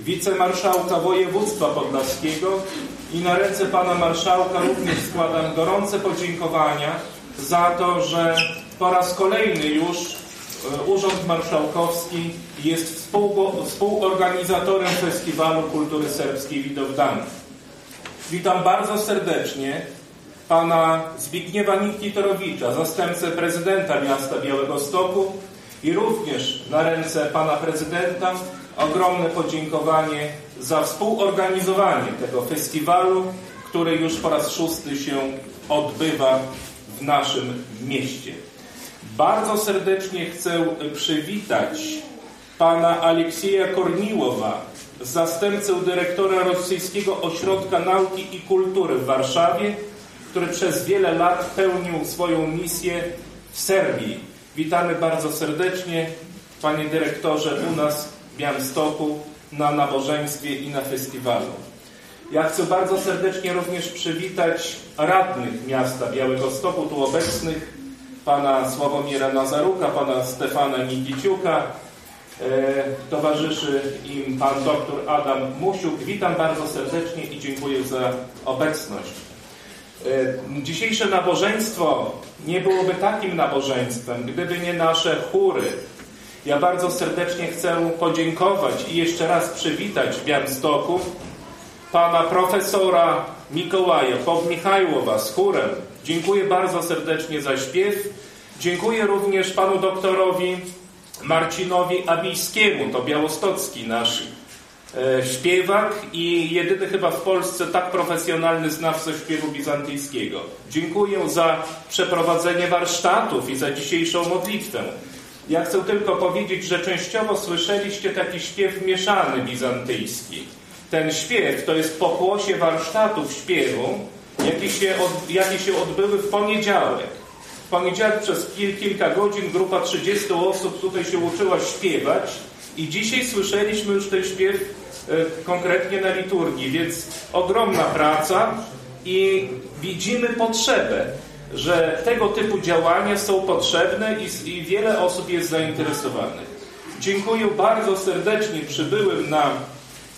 wicemarszałka województwa podlaskiego i na ręce pana marszałka również składam gorące podziękowania za to, że po raz kolejny już e, Urząd Marszałkowski jest współorganizatorem Festiwalu Kultury Serbskiej Widowdan. Witam bardzo serdecznie pana Zbigniewa Nikitorowicza, zastępcę prezydenta miasta Białegostoku i również na ręce pana prezydenta ogromne podziękowanie za współorganizowanie tego festiwalu, który już po raz szósty się odbywa w naszym mieście. Bardzo serdecznie chcę przywitać pana Aleksieja Korniłowa, zastępcę dyrektora Rosyjskiego Ośrodka Nauki i Kultury w Warszawie, który przez wiele lat pełnił swoją misję w Serbii. Witamy bardzo serdecznie, panie dyrektorze, u nas Białymstoku na nabożeństwie i na festiwalu. Ja chcę bardzo serdecznie również przywitać radnych miasta Białegostoku, tu obecnych, pana Sławomira Nazaruka, pana Stefana Nikiciuka, E, Towarzyszy im pan dr Adam Musiuk. Witam bardzo serdecznie i dziękuję za obecność. E, Dzisiejsze nabożeństwo nie byłoby takim nabożeństwem, gdyby nie nasze chóry. Ja bardzo serdecznie chcę podziękować i jeszcze raz przywitać w Białymstoku pana profesora Mikołaja Powmichajłowa z chórem. Dziękuję bardzo serdecznie za śpiew. Dziękuję również panu doktorowi Marcinowi Abijskiemu, to białostocki nasz e, śpiewak i jedyny chyba w Polsce tak profesjonalny znawca śpiewu bizantyjskiego. Dziękuję za przeprowadzenie warsztatów i za dzisiejszą modlitwę. Ja chcę tylko powiedzieć, że częściowo słyszeliście taki śpiew mieszany bizantyjski. Ten śpiew to jest pokłosie warsztatów śpiewu, jakie się, od, jakie się odbyły w poniedziałek. W poniedziałek przez kil, kilka godzin grupa 30 osób tutaj się uczyła śpiewać i dzisiaj słyszeliśmy już ten śpiew e, konkretnie na liturgii, więc ogromna praca i widzimy potrzebę, że tego typu działania są potrzebne i, i wiele osób jest zainteresowanych. Dziękuję bardzo serdecznie przybyłym na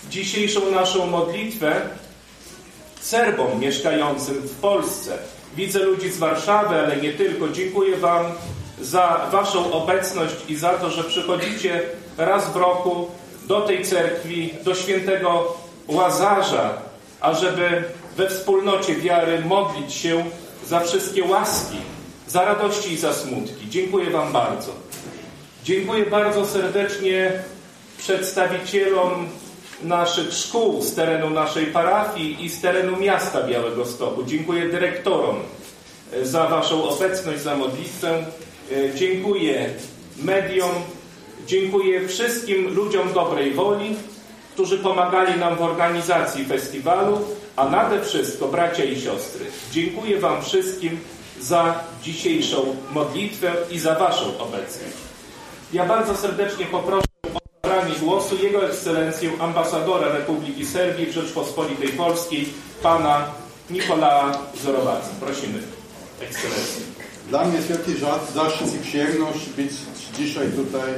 dzisiejszą naszą modlitwę Serbom mieszkającym w Polsce. Widzę ludzi z Warszawy, ale nie tylko. Dziękuję Wam za Waszą obecność i za to, że przychodzicie raz w roku do tej cerkwi, do świętego Łazarza, ażeby we wspólnocie wiary modlić się za wszystkie łaski, za radości i za smutki. Dziękuję Wam bardzo. Dziękuję bardzo serdecznie przedstawicielom naszych szkół z terenu naszej parafii i z terenu miasta Białego Stoku. Dziękuję dyrektorom e, za Waszą obecność, za modlitwę. E, Dziękuję mediom, dziękuję wszystkim ludziom dobrej woli, którzy pomagali nam w organizacji festiwalu, a nade wszystko bracia i siostry. Dziękuję Wam wszystkim za dzisiejszą modlitwę i za Waszą obecność. Ja bardzo serdecznie poproszę o zabranie głosu Jego Ekscelencję ambasadora Republiki Serbii w Rzeczpospolitej Polskiej, pana Nikolaa Zorowaca. Prosimy, Ekscelencję. Dla mnie jest wielki zaszczyt i przyjemność być dzisiaj tutaj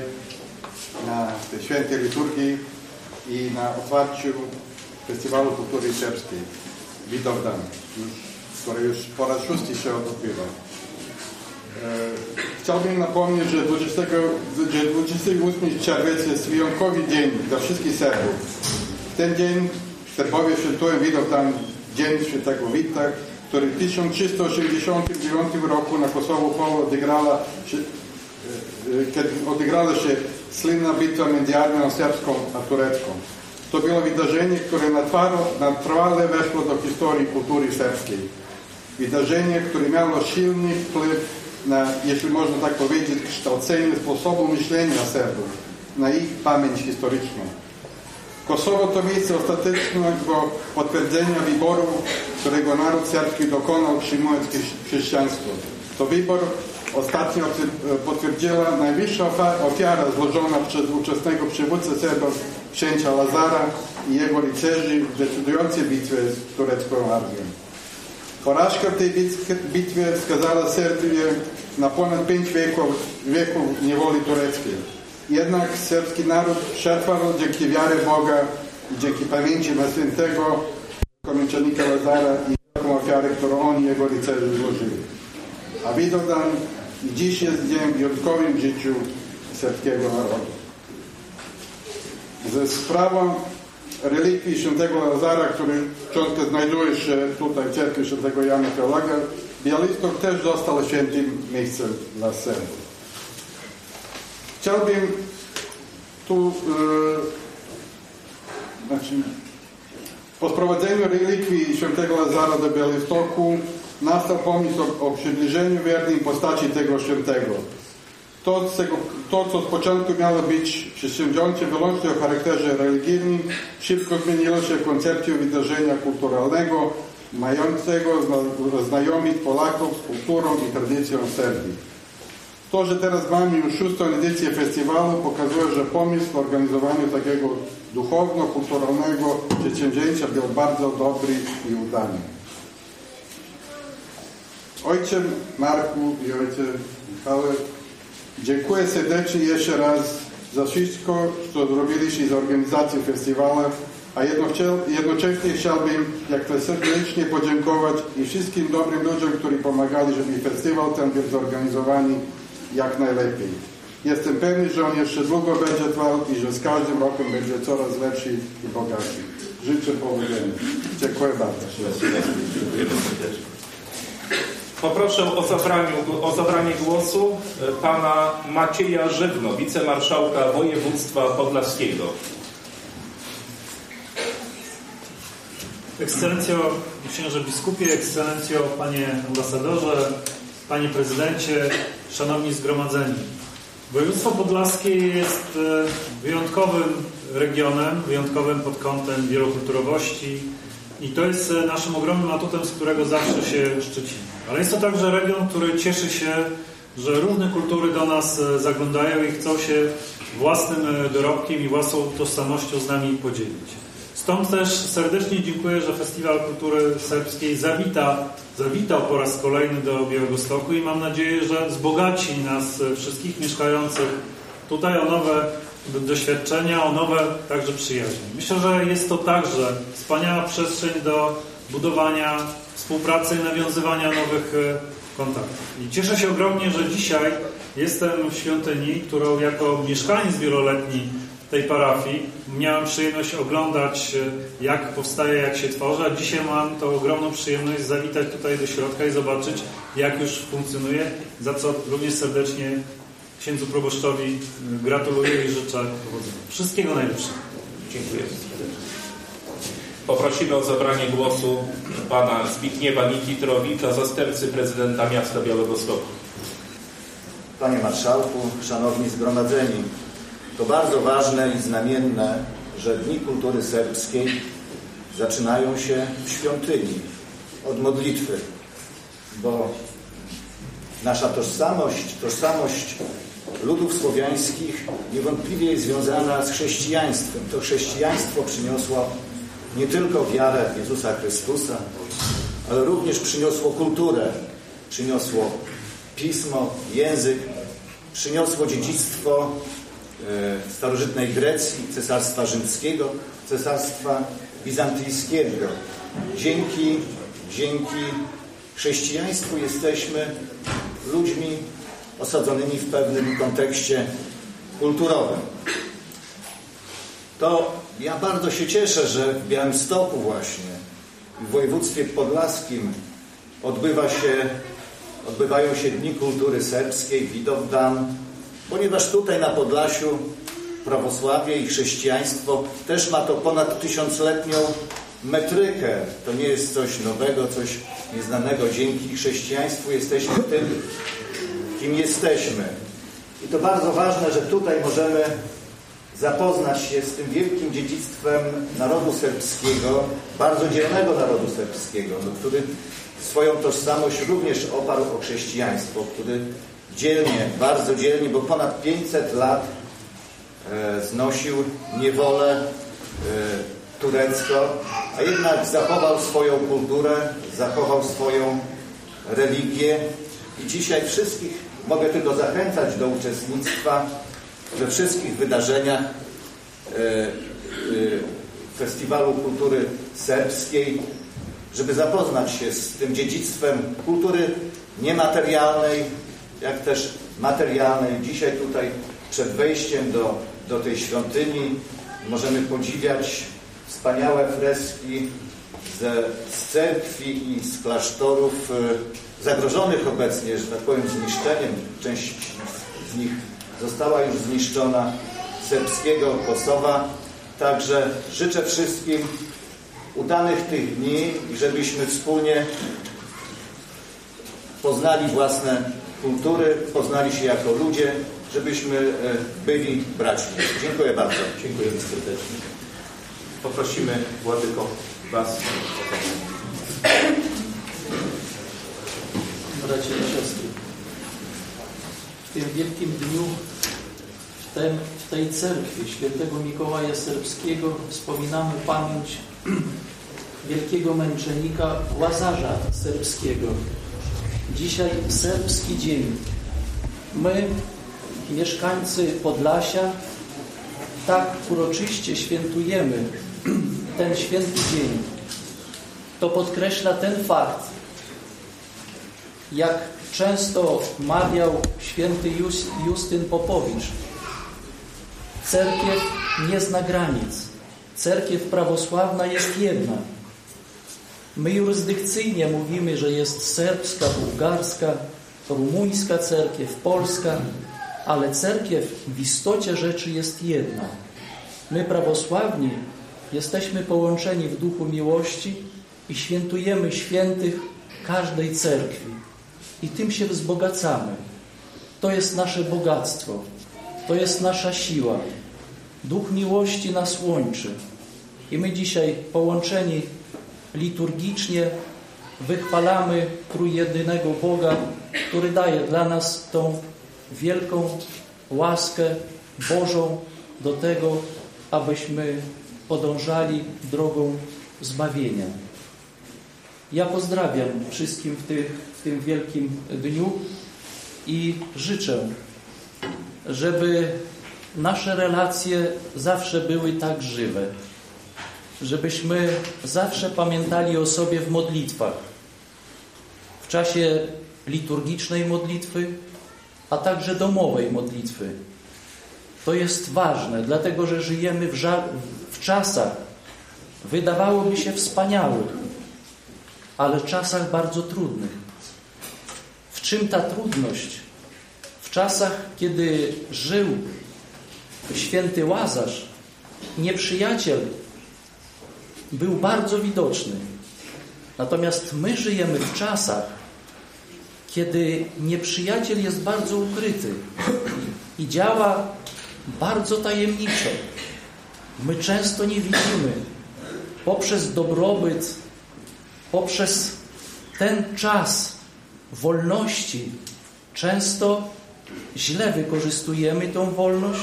na tej świętej liturgii i na otwarciu Festiwalu Kultury Serbskiej Widowdan, już, który już po raz szósty się odbywa. E, Chciałbym napomnieć, że 20, że 28 czerwiec jest wyjątkowy dzień dla wszystkich Serbów. W ten dzień Serbowie świętują Widowdan, Dzień Świętego Wita, który w 1389 roku na Kosovo Polu odegrała się, e, e, kiedy odegrała się słynna bitwa między armią serbską a turecką. To było wydarzenie, które na trwale, weszło do historii kultury serbskiej. Wydarzenie, które miało silny wpływ na, jeśli można tak powiedzieć, kształcenie sposobu myślenia Serbów, na ich pamięć historyczną. Kosowo to miejsce ostatecznego potwierdzenia wyboru, którego naród serbski dokonał przyjmując chrześcijaństwo. To wybór ostatnio potwierdziła najwyższa ofiara złożona przez ówczesnego przywódcę Serbów księcia Lazara i jego rycerzy w decydującej bitwie z turecką armią. Porażka tej bitwie skazała Serbię na ponad pięć wieków, wieków niewoli tureckiej. Jednak serbski naród przetrwał dzięki wiary Boga i dzięki pamięci na świętego komięczennika Lazara i wielką ofiarę, którą on i jego rycerze złożyli. A Widowdan dziś jest dniem wyjątkowym w życiu serbskiego narodu. Ze sprawą relikwii świętego Lazara, który cząstka znajduje się tutaj w cerkwi świętego Jana Teologa, Białystok też został świętym miejscem dla Serbów. Chciałbym tu, e, znaczy, po sprowadzeniu relikwii świętego Lazara do Białystoku nastał pomysł o, o przybliżeniu wiernej postaci tego świętego. To, to, co z początku miało być przedsięwzięcie wyłącznie o charakterze religijnym, szybko zmieniło się w koncepcję wydarzenia kulturalnego, mającego znajomić Polaków z kulturą i tradycją Serbii. To, że teraz mamy już szóstą edycję festiwalu pokazuje, że pomysł w organizowaniu takiego duchowno-kulturalnego przedsięwzięcia był bardzo dobry i udany. Ojcze Marku i ojcze Michale, dziękuję serdecznie jeszcze raz za wszystko, co zrobiliście z organizacji festiwalu, a jednocześnie chciałbym jak to serdecznie podziękować i wszystkim dobrym ludziom, którzy pomagali, żeby festiwal ten był zorganizowany jak najlepiej. Jestem pewny, że on jeszcze długo będzie trwał i że z każdym rokiem będzie coraz lepszy i bogatszy. Życzę powodzenia. Dziękuję bardzo. Poproszę o zabranie, o zabranie głosu pana Macieja Żywno, wicemarszałka województwa podlaskiego. Ekscelencjo, księże biskupie, ekscelencjo, panie ambasadorze, panie prezydencie, szanowni zgromadzeni. Województwo podlaskie jest wyjątkowym regionem, wyjątkowym pod kątem wielokulturowości i to jest naszym ogromnym atutem, z którego zawsze się szczycimy. Ale jest to także region, który cieszy się, że różne kultury do nas zaglądają i chcą się własnym dorobkiem i własną tożsamością z nami podzielić. Stąd też serdecznie dziękuję, że Festiwal Kultury Serbskiej zawita, zawitał po raz kolejny do Białegostoku i mam nadzieję, że wzbogaci nas wszystkich mieszkających tutaj o nowe doświadczenia, o nowe także przyjaźnie. Myślę, że jest to także wspaniała przestrzeń do budowania współpracy i nawiązywania nowych kontaktów. I cieszę się ogromnie, że dzisiaj jestem w świątyni, którą jako mieszkaniec wieloletni tej parafii miałem przyjemność oglądać, jak powstaje, jak się tworzy, a dzisiaj mam tą ogromną przyjemność zawitać tutaj do środka i zobaczyć, jak już funkcjonuje, za co również serdecznie księdzu proboszczowi gratuluję i życzę powodzenia. Wszystkiego najlepszego. Dziękuję. Poprosimy o zabranie głosu pana Zbigniewa Nikitrowicza, zastępcy prezydenta miasta Białegostoku. Panie Marszałku, Szanowni Zgromadzeni, to bardzo ważne i znamienne, że Dni Kultury Serbskiej zaczynają się w świątyni, od modlitwy, bo nasza tożsamość, tożsamość ludów słowiańskich niewątpliwie jest związana z chrześcijaństwem. To chrześcijaństwo przyniosło nie tylko wiarę Jezusa Chrystusa, ale również przyniosło kulturę, przyniosło pismo, język, przyniosło dziedzictwo e, starożytnej Grecji, Cesarstwa Rzymskiego, Cesarstwa Bizantyjskiego. Dzięki, dzięki chrześcijaństwu jesteśmy ludźmi osadzonymi w pewnym kontekście kulturowym. To ja bardzo się cieszę, że w Białymstoku właśnie, w województwie podlaskim odbywa się, odbywają się Dni Kultury Serbskiej, Widowdan, ponieważ tutaj na Podlasiu prawosławie i chrześcijaństwo też ma to ponad tysiącletnią metrykę. To nie jest coś nowego, coś nieznanego. Dzięki chrześcijaństwu jesteśmy tym, kim jesteśmy. I to bardzo ważne, że tutaj możemy zapoznać się z tym wielkim dziedzictwem narodu serbskiego, bardzo dzielnego narodu serbskiego, no, który swoją tożsamość również oparł o chrześcijaństwo, który dzielnie, bardzo dzielnie, bo ponad 500 lat e, znosił niewolę e, turecką, a jednak zachował swoją kulturę, zachował swoją religię i dzisiaj wszystkich mogę tylko zachęcać do uczestnictwa we wszystkich wydarzeniach e, e, Festiwalu Kultury Serbskiej, żeby zapoznać się z tym dziedzictwem kultury niematerialnej, jak też materialnej. Dzisiaj tutaj przed wejściem do, do tej świątyni możemy podziwiać wspaniałe freski ze, z cerkwi i z klasztorów e, zagrożonych obecnie, że tak powiem, zniszczeniem. Część z nich została już zniszczona serbskiego Kosowa. Także życzę wszystkim udanych tych dni i żebyśmy wspólnie poznali własne kultury, poznali się jako ludzie, żebyśmy e, byli braćmi. Dziękuję bardzo. Dziękujemy serdecznie. Poprosimy Władyko Was. bracia i siostry. W tym wielkim dniu, w, tym, w tej cerkwi świętego Mikołaja Serbskiego wspominamy pamięć wielkiego męczennika Łazarza Serbskiego. Dzisiaj serbski dzień. My, mieszkańcy Podlasia, tak uroczyście świętujemy ten święty dzień. To podkreśla ten fakt, jak często mawiał święty Justyn Popowicz, cerkiew nie zna granic. Cerkiew prawosławna jest jedna. My jurysdykcyjnie mówimy, że jest serbska, bułgarska, rumuńska cerkiew, polska, ale cerkiew w istocie rzeczy jest jedna. My prawosławni jesteśmy połączeni w duchu miłości i świętujemy świętych każdej cerkwi i tym się wzbogacamy. To jest nasze bogactwo, to jest nasza siła. Duch miłości nas łączy. I my dzisiaj połączeni liturgicznie wychwalamy trójjedynego Boga, który daje dla nas tą wielką łaskę Bożą do tego, abyśmy podążali drogą zbawienia. Ja pozdrawiam wszystkim w, tych, w tym wielkim dniu i życzę, żeby nasze relacje zawsze były tak żywe, żebyśmy zawsze pamiętali o sobie w modlitwach, w czasie liturgicznej modlitwy, a także domowej modlitwy. To jest ważne, dlatego że żyjemy w, czasach, wydawałoby się wspaniałych, ale czasach bardzo trudnych. W czym ta trudność? W czasach, kiedy żył święty Łazarz, nieprzyjaciel był bardzo widoczny. Natomiast my żyjemy w czasach, kiedy nieprzyjaciel jest bardzo ukryty i działa bardzo tajemniczo. My często nie widzimy poprzez dobrobyt, poprzez ten czas wolności, często źle wykorzystujemy tą wolność,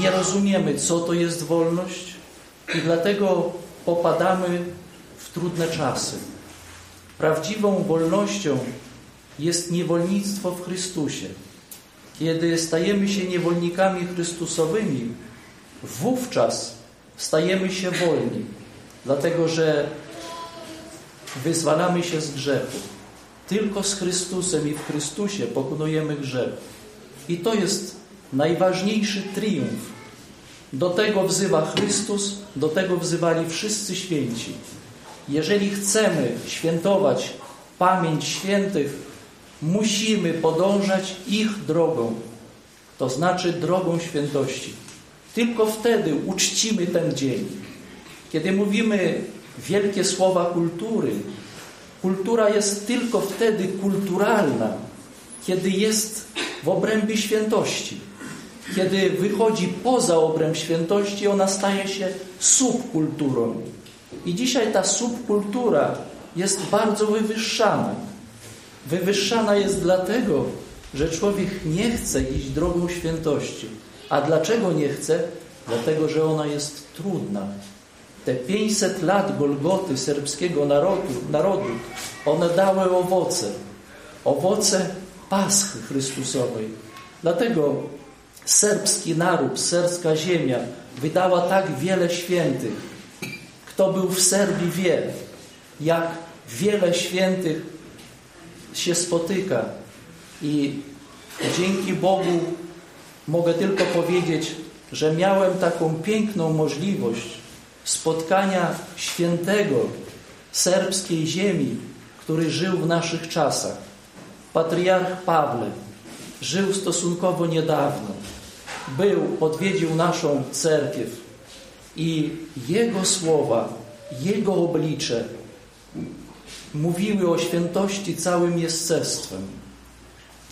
nie rozumiemy, co to jest wolność i dlatego popadamy w trudne czasy. Prawdziwą wolnością jest niewolnictwo w Chrystusie. Kiedy stajemy się niewolnikami Chrystusowymi, wówczas stajemy się wolni, dlatego że wyzwalamy się z grzechu. Tylko z Chrystusem i w Chrystusie pokonujemy grzech. I to jest najważniejszy triumf. Do tego wzywa Chrystus, do tego wzywali wszyscy święci. Jeżeli chcemy świętować pamięć świętych, musimy podążać ich drogą, to znaczy drogą świętości. Tylko wtedy uczcimy ten dzień. Kiedy mówimy wielkie słowa kultury, kultura jest tylko wtedy kulturalna, kiedy jest w obrębie świętości. Kiedy wychodzi poza obręb świętości, ona staje się subkulturą. I dzisiaj ta subkultura jest bardzo wywyższana. Wywyższana jest dlatego, że człowiek nie chce iść drogą świętości. A dlaczego nie chce? Dlatego, że ona jest trudna. Te 500 lat Golgoty serbskiego narodu, narodu one dały owoce. Owoce Paschy Chrystusowej. Dlatego serbski naród, serbska ziemia wydała tak wiele świętych. Kto był w Serbii wie, jak wiele świętych się spotyka. I dzięki Bogu mogę tylko powiedzieć, że miałem taką piękną możliwość spotkania świętego serbskiej ziemi, który żył w naszych czasach. Patriarch Pawle żył stosunkowo niedawno. Był, odwiedził naszą cerkiew i jego słowa, jego oblicze mówiły o świętości całym jestestwem.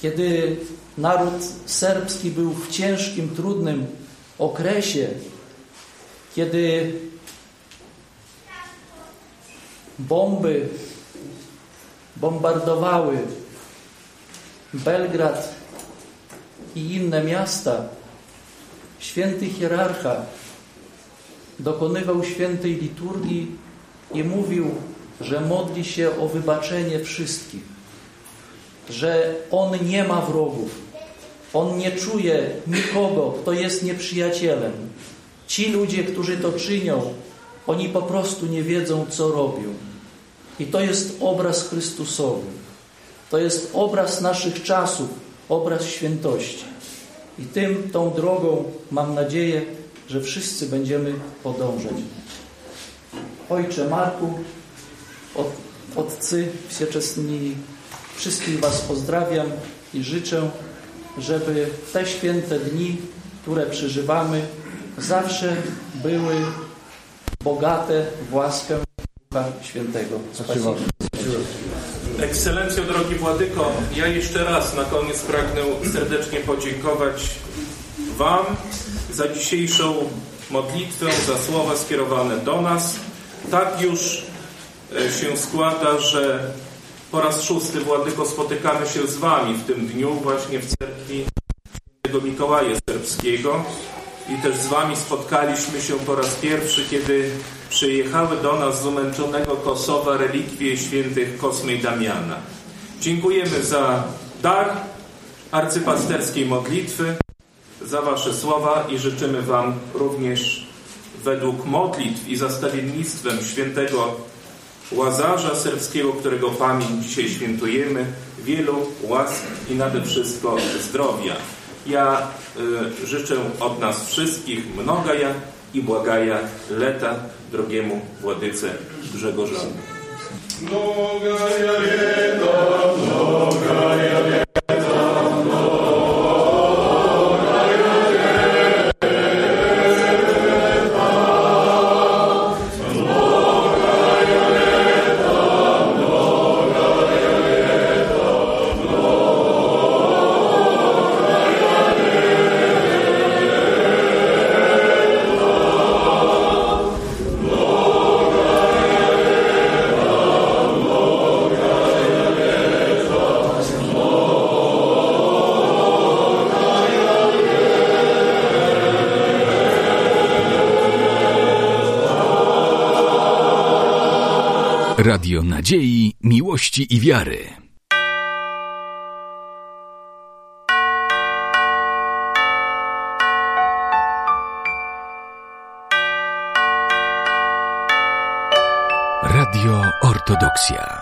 Kiedy naród serbski był w ciężkim, trudnym okresie, kiedy bomby bombardowały Belgrad i inne miasta, święty hierarcha dokonywał świętej liturgii i mówił, że modli się o wybaczenie wszystkich, że on nie ma wrogów, on nie czuje nikogo, kto jest nieprzyjacielem. Ci ludzie, którzy to czynią, oni po prostu nie wiedzą, co robią. I to jest obraz Chrystusowy. To jest obraz naszych czasów, obraz świętości. I tym, tą drogą mam nadzieję, że wszyscy będziemy podążać. Ojcze Marku, od, Otcy Wsieczesni, wszystkich Was pozdrawiam i życzę, żeby te święte dni, które przeżywamy, zawsze były bogate w łaskę Ducha Świętego. Spasiba. Ekscelencjo, drogi Władyko, ja jeszcze raz na koniec pragnę serdecznie podziękować Wam za dzisiejszą modlitwę, za słowa skierowane do nas. Tak już się składa, że po raz szósty, Władyko, spotykamy się z Wami w tym dniu właśnie w cerkwi świętego Mikołaja Serbskiego i też z Wami spotkaliśmy się po raz pierwszy, kiedy przyjechały do nas z umęczonego Kosowa relikwie świętych Kosmy i Damiana. Dziękujemy za dar arcypasterskiej modlitwy, za Wasze słowa i życzymy Wam również według modlitw i zastawiennictwem świętego Łazarza Serbskiego, którego pamięć dzisiaj świętujemy, wielu łask i nade wszystko zdrowia. Ja y, życzę od nas wszystkich mnogaja i błagaja leta drogiemu Władyce Grzegorzowi. Mnogaja leta, mnogaja Nadziei, Miłości i Wiary. Radio Ortodoksja.